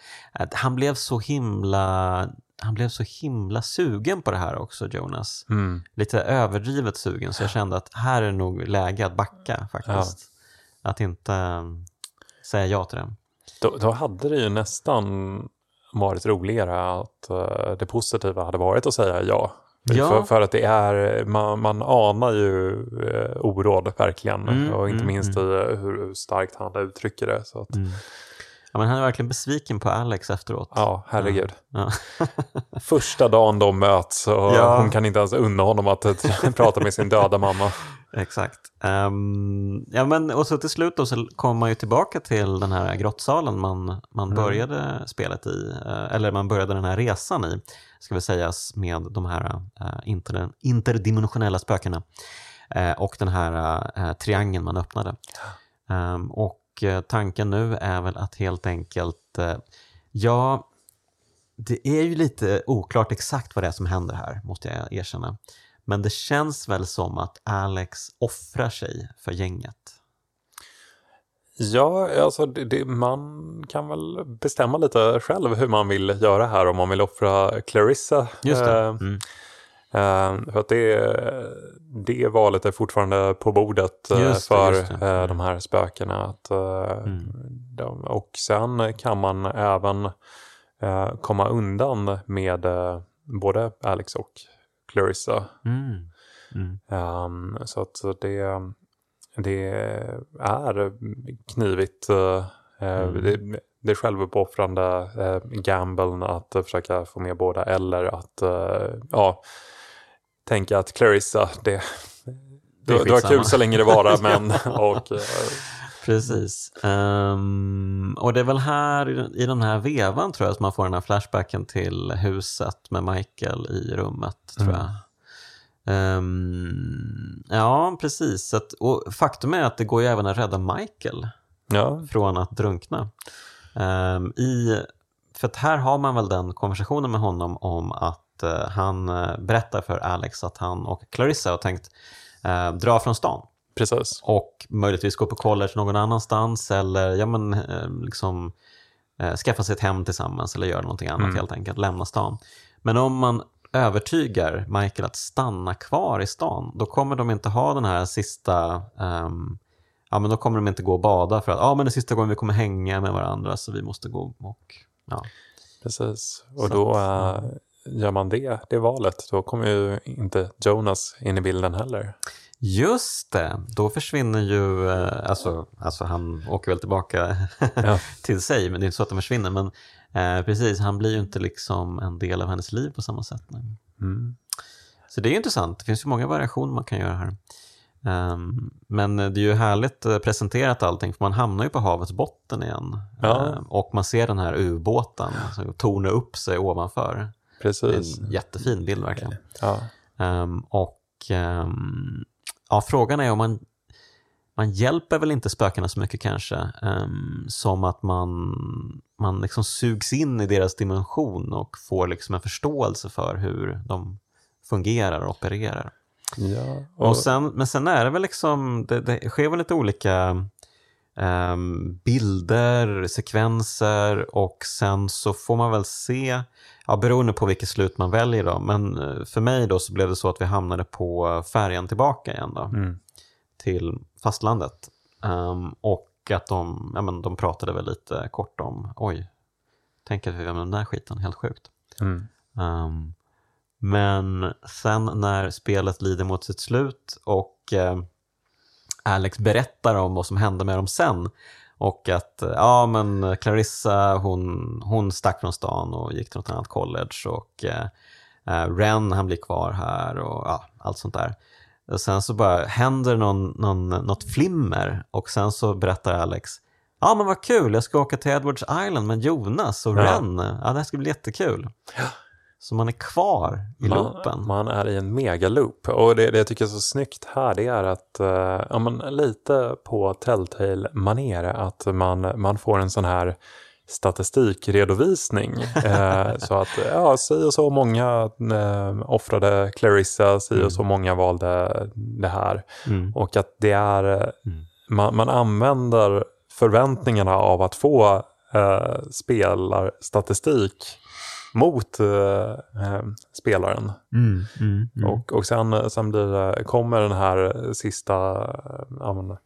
Han blev så himla... Han blev så himla sugen på det här också, Jonas. Mm. Lite överdrivet sugen, så jag kände att här är nog läge att backa faktiskt. Att inte eh, säga ja till det. Då, då hade det ju nästan varit roligare att uh, det positiva hade varit att säga ja. Ja. För, för att det är, man, man anar ju uh, oråd verkligen. Mm, och inte mm, minst i hur, hur starkt han uttrycker det. Så att, Ja, men han är verkligen besviken på Alex efteråt. Ja, herregud. Ja. Första dagen de möts och Ja. hon kan inte ens unna honom att eh, prata med sin döda mamma. Exakt. Ehm, ja, men, och så till slut då så kommer man ju tillbaka till den här grottsalen man, man Mm. började spelet i, eh, eller man började den här resan i, ska vi sägas, med de här eh, inter, interdimensionella spökena eh, och den här triangeln man öppnade. Ehm, och tanken nu är väl att helt enkelt, ja, det är ju lite oklart exakt vad det är som händer här, måste jag erkänna. Men det känns väl som att Alex offrar sig för gänget. Ja, alltså det, det, man kan väl bestämma lite själv hur man vill göra här. Om man vill offra Clarissa. Just det. Eh, Mm. eh, för att det, det valet är fortfarande på bordet eh, Just för just eh, de här spökena. Att, Mm. de, och sen kan man även komma undan med både Alex och Clarissa. Mm. Mm. Um, så att det, det är knivigt. eh, eh, Mm. det, det är självuppoffrande uh, gamblen att eh, försöka få med båda eller att eh, ja, tänka att Clarissa, det, Det det, var kul så länge det varar men och, eh, Precis. Ehm, och det är väl här i- den här vevan tror jag som man får den här flashbacken till huset med Michael i rummet. tror Mm. jag. Ehm, ja, precis. Att, och faktum är att det går ju även att rädda Michael ja, från att drunkna. Ehm, i, för att här har man väl den konversationen med honom om att eh, han eh, berättar för Alex att han och Clarissa har tänkt eh, dra från stan precis. och möjligtvis gå på college någon annanstans eller ja, men, eh, liksom, eh, skaffa sig ett hem tillsammans eller göra någonting annat Mm. helt enkelt, lämna stan. Men om man övertygar Michael att stanna kvar i stan, då kommer de inte ha den här sista, ehm, ja men då kommer de inte gå och bada för att ja men det sista gången vi kommer hänga med varandra så vi måste gå och, ja. precis. Och Så då att, eh, gör man det, det valet, då kommer ju inte Jonas in i bilden heller. Just det, då försvinner ju, eh, alltså, alltså han åker väl tillbaka Ja. till sig, men det är inte så att de försvinner. Men eh, precis, han blir ju inte liksom en del av hennes liv på samma sätt. Mm. Så det är ju intressant, det finns ju många variationer man kan göra här. Ehm, men det är ju härligt eh, presenterat allting, för man hamnar ju på havets botten igen. Ja. Ehm, och man ser den här ubåten som tornar upp sig ovanför. Det är Precis. en jättefin bild verkligen. Ja. Ehm, och ja, frågan är om man, man hjälper väl inte spökena så mycket kanske, ehm, som att man, man liksom sugs in i deras dimension och får liksom en förståelse för hur de fungerar och opererar. Ja. Och sen, men sen är det väl liksom, det, det sker väl lite olika bilder, sekvenser och sen så får man väl se, ja, beroende på vilket slut man väljer då, men eh, för mig då så blev det så att vi hamnade på färjan tillbaka igen då, Mm. till fastlandet. Ehm, och att de, ja, men de pratade väl lite kort om, oj, tänk att vi var med den där skiten, helt sjukt. Mm. Um, men sen när spelet lider mot sitt slut och eh, Alex berättar om vad som hände med dem sen och att ja men Clarissa hon, hon stack från stan och gick till något annat college och eh, eh, Ren han blir kvar här och ja, allt sånt där. Och sen så bara händer någon, någon, något flimmer och sen så berättar Alex Ja men vad kul, jag ska åka till Edwards Island med Jonas och Ja. Ren. Ja det här ska bli jättekul. Så man är kvar i loopen. Man, man är i en megaloop. Och det, det jag tycker är så snyggt här det är att, eh, ja, men lite på Telltale-manér, att man, man får en sån här statistikredovisning. eh, så att, ja, si och så många eh, offrade Clarissa, si och så många valde det här. Mm. Och att det är, eh, Mm. man, man använder förväntningarna av att få eh, spelarstatistik mot eh, eh, spelaren. Mm. Mm. Mm. Och, och sen, sen det, kommer den här sista eh, ja, men,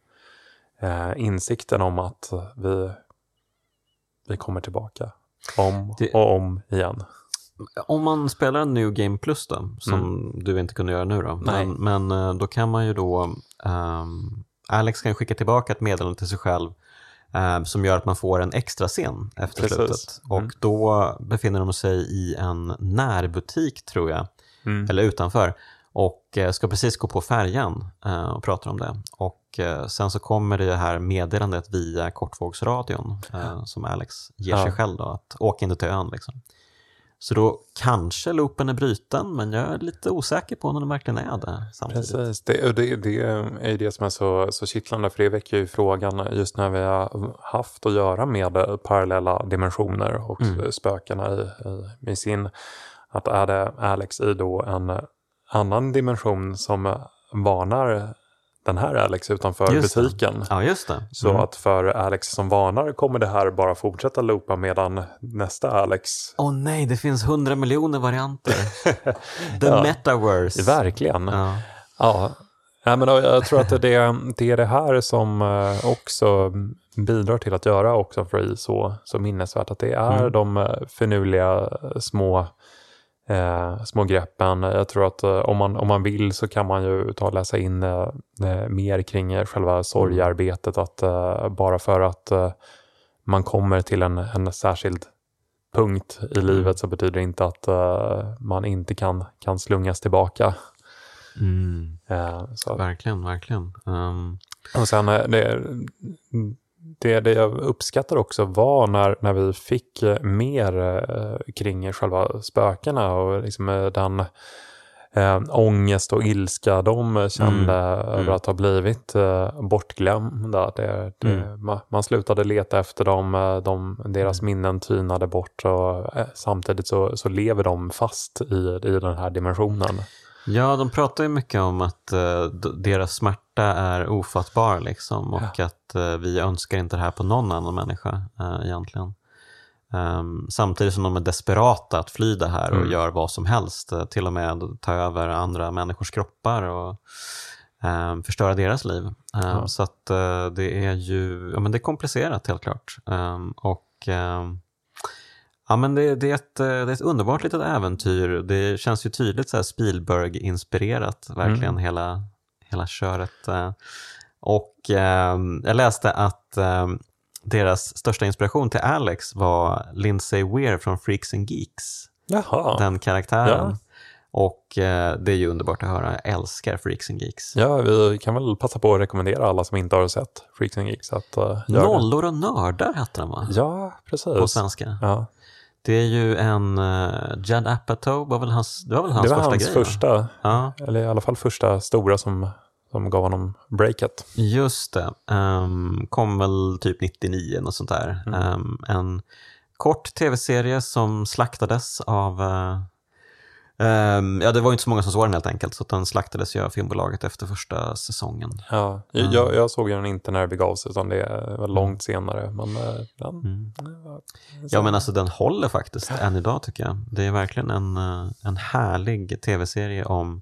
eh, insikten om att vi, vi kommer tillbaka. om Det- och om igen. Om man spelar en New Game Plus då, som du inte kunde göra nu då, Mm. Men, men då kan man ju då, ehm, Alex kan skicka tillbaka ett meddelande till sig själv ehm, som gör att man får en extra scen efter Precis. slutet. Mm. Och då befinner de sig i en närbutik tror jag, Mm. eller utanför, och eh, ska precis gå på färjan eh, och pratar om det. Och eh, sen så kommer det här meddelandet via kortvågsradion eh, som Alex ger Ja. sig själv då, att åka inte till ön liksom. Så då kanske loopen är bruten, men jag är lite osäker på om den verkligen är det samtidigt. Precis, det, det, det är ju det som är så, så kittlande för det väcker ju frågan just när vi har haft att göra med parallella dimensioner och Mm. spökena i, i, i sin, att är det Alex i då en annan dimension som varnar den här Alex utanför Just det. butiken. Ja, just det. Så Mm. att för Alex som varnar kommer det här bara fortsätta loopa medan nästa Alex Åh nej, det finns hundra miljoner varianter. The Ja. metaverse. verkligen Ja. Ja, Nej, men jag tror att det, det är det här som eh, också bidrar till att göra också Free så, så minnesvärt. Att det är Mm. de eh, finurliga små, eh, små greppen. Jag tror att eh, om, man, om man vill så kan man ju ta och läsa in eh, eh, mer kring eh, själva sorgearbetet. Att eh, bara för att man kommer till en, en särskild punkt i livet så betyder det inte att man inte kan, kan slungas tillbaka. Mm. Så. Verkligen, verkligen. Um, Och sen det, det, det jag uppskattar också var när, när vi fick eh, mer eh, kring själva spökena och liksom eh, den eh, ångest och ilska de kände över mm. att ha blivit eh, bortglömda. Det, det, Mm. man, man slutade leta efter dem, de, deras minnen tynade bort och eh, samtidigt så, så lever de fast i, i den här dimensionen. Ja, de pratar ju mycket om att eh, deras smärta är ofattbar liksom och att eh, vi önskar inte det här på någon annan människa eh, egentligen. Ehm, samtidigt som de är desperata att fly det här och Mm. gör vad som helst, eh, till och med ta över andra människors kroppar och ehm, förstöra deras liv. Ehm, Ja. Så att eh, det är ju ja, men det är komplicerat helt klart. Och Ja, men det, det, är ett, eh, det är ett underbart litet äventyr. Det känns ju tydligt så Spielberg-inspirerat, verkligen hela, hela köret. eh. Och eh, jag läste att eh, deras största inspiration till Alex var Lindsay Weir från Freaks and Geeks, Jaha. den karaktären. Ja. Och eh, det är ju underbart att höra. Jag älskar Freaks and Geeks. Ja, vi kan väl passa på att rekommendera alla som inte har sett Freaks and Geeks att uh, göra. Nollor och nördar hette den va? Ja, precis. På svenska. Ja. Det är ju en, uh, Judd Apatow var väl hans, det var väl hans det var första hans grej? va? första, Ja. eller i alla fall första stora som, som gav honom breaket. Just det. Ehm, kom väl typ 99 och sånt där. Mm. Ehm, en kort tv-serie som slaktades av... eh, ehm, ja, det var ju inte så många som såg den helt enkelt, så den slaktades ju av filmbolaget efter första säsongen. Ja, Mm. jag, jag såg den inte när det begav sig, utan det var långt senare. Men eh, den, Mm. ja, men alltså den håller faktiskt än idag tycker jag. Det är verkligen en, eh, en härlig tv-serie om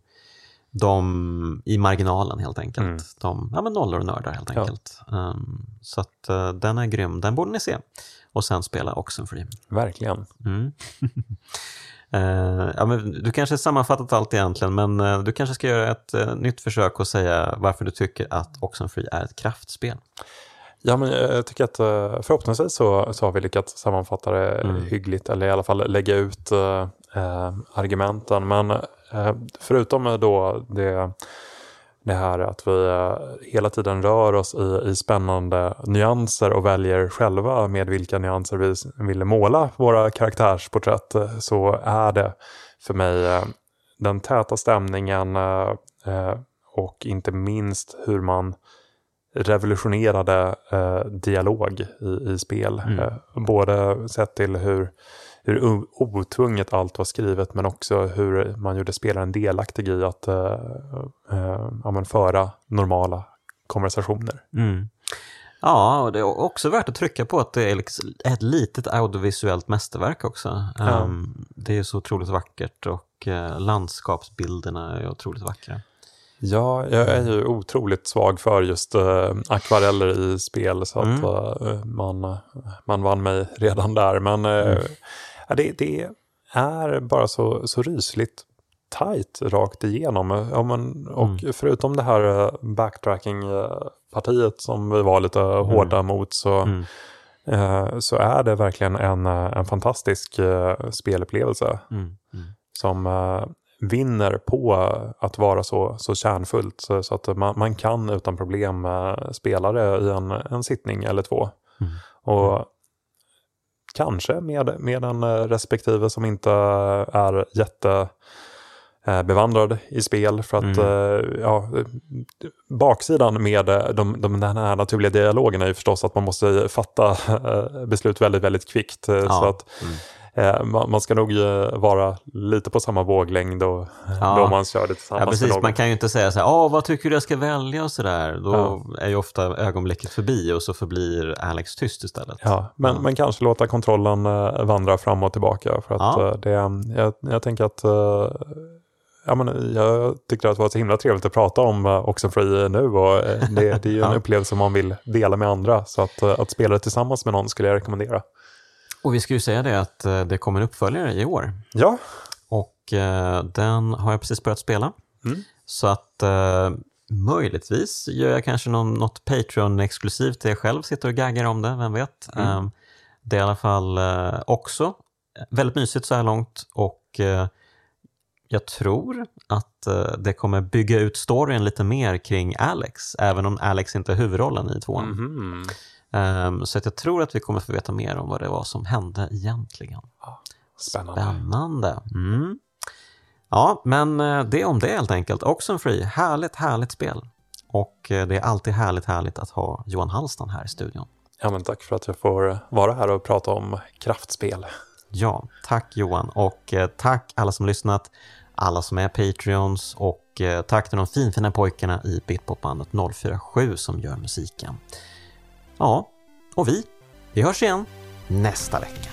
de i marginalen helt enkelt. Mm. De, ja men nollor och nördar helt Ja. enkelt. Ehm, så att eh, den är grym, den borde ni se. Och sen spela Oxenfree. verkligen. Eh, ja, men du kanske sammanfattat allt egentligen, men eh, du kanske ska göra ett eh, nytt försök och säga varför du tycker att Oxenfree är ett kraftspel. Ja, men jag tycker att förhoppningsvis så, så har vi lyckats sammanfatta det Mm. hyggligt, eller i alla fall lägga ut eh, argumenten. Men eh, förutom då det, det här att vi eh, hela tiden rör oss i, i spännande nyanser och väljer själva med vilka nyanser vi vill måla våra karaktärsporträtt eh, så är det för mig eh, den täta stämningen och inte minst hur man revolutionerade dialog i, i spel. Mm. Både sett till hur, hur otvunget allt var skrivet men också hur man gjorde spelaren delaktig i att eh, eh, ja, föra normala konversationer. Mm. Ja, och det är också värt att trycka på att det är liksom ett litet audiovisuellt mästerverk också. Ja. Ehm, det är så otroligt vackert och eh, landskapsbilderna är otroligt vackra. Ja, jag är ju otroligt svag för just uh, akvareller i spel så mm. att uh, man, man vann mig redan där. Men uh, mm. Det, det, är bara så, så rysligt tight rakt igenom. Ja, men, och mm. förutom det här backtracking-partiet som vi var lite mm. hårda mot så, mm. så är det verkligen en, en fantastisk spelupplevelse. Mm. Mm. Som vinner på att vara så, så kärnfullt så, så att man, man, kan utan problem uh, spela det i en, en sittning eller två. Mm. Och. Kanske med, med en eh, respektive som inte är jätte eh, bevandrad i spel för att mm. ja, baksidan med de, de, den här naturliga dialogen är ju förstås att man måste fatta beslut väldigt, väldigt kvickt. Ja. Så att mm. Eh, man, ska nog eh, vara lite på samma våglängd då, ja. då man kör det tillsammans ja, precis. Man kan ju inte säga så här, Åh, vad tycker du jag ska välja och sådär. Då ja. är ju ofta ögonblicket förbi och så förblir Alex tyst istället. Ja, men, men kanske låta kontrollen eh, vandra fram och tillbaka. För att det, jag, jag tänker att ja, men jag tyckte att det var så himla trevligt att prata om Oxenfree nu och det, det är ju en upplevelse man vill dela med andra. Så att, att spela det tillsammans med någon skulle jag rekommendera. Och vi ska ju säga det att eh, det kommer en uppföljare i år. Ja. Och eh, den har jag precis börjat spela. Mm. Så att eh, möjligtvis gör jag kanske någon, något Patreon-exklusivt där jag själv sitter och gaggar om det, vem vet. Mm. Eh, det är i alla fall också väldigt mysigt så här långt och jag tror att det kommer bygga ut storyn lite mer kring Alex, även om Alex inte är huvudrollen i tvåan. Mm. Um, så att jag tror att vi kommer få veta mer om vad det var som hände egentligen. Spännande. Spännande. Mm. Ja, men eh, det om det helt enkelt. Oxenfree, härligt, härligt spel. Och eh, det är alltid härligt, härligt att ha Johan Hallstan här i studion. Ja, men tack för att jag får vara här och prata om kraftspel. Ja, tack Johan och eh, tack alla som lyssnat, alla som är Patreons och tack till de finfina pojkarna i Bitpopbandet 047 som gör musiken. Ja, och vi, vi hörs igen nästa vecka.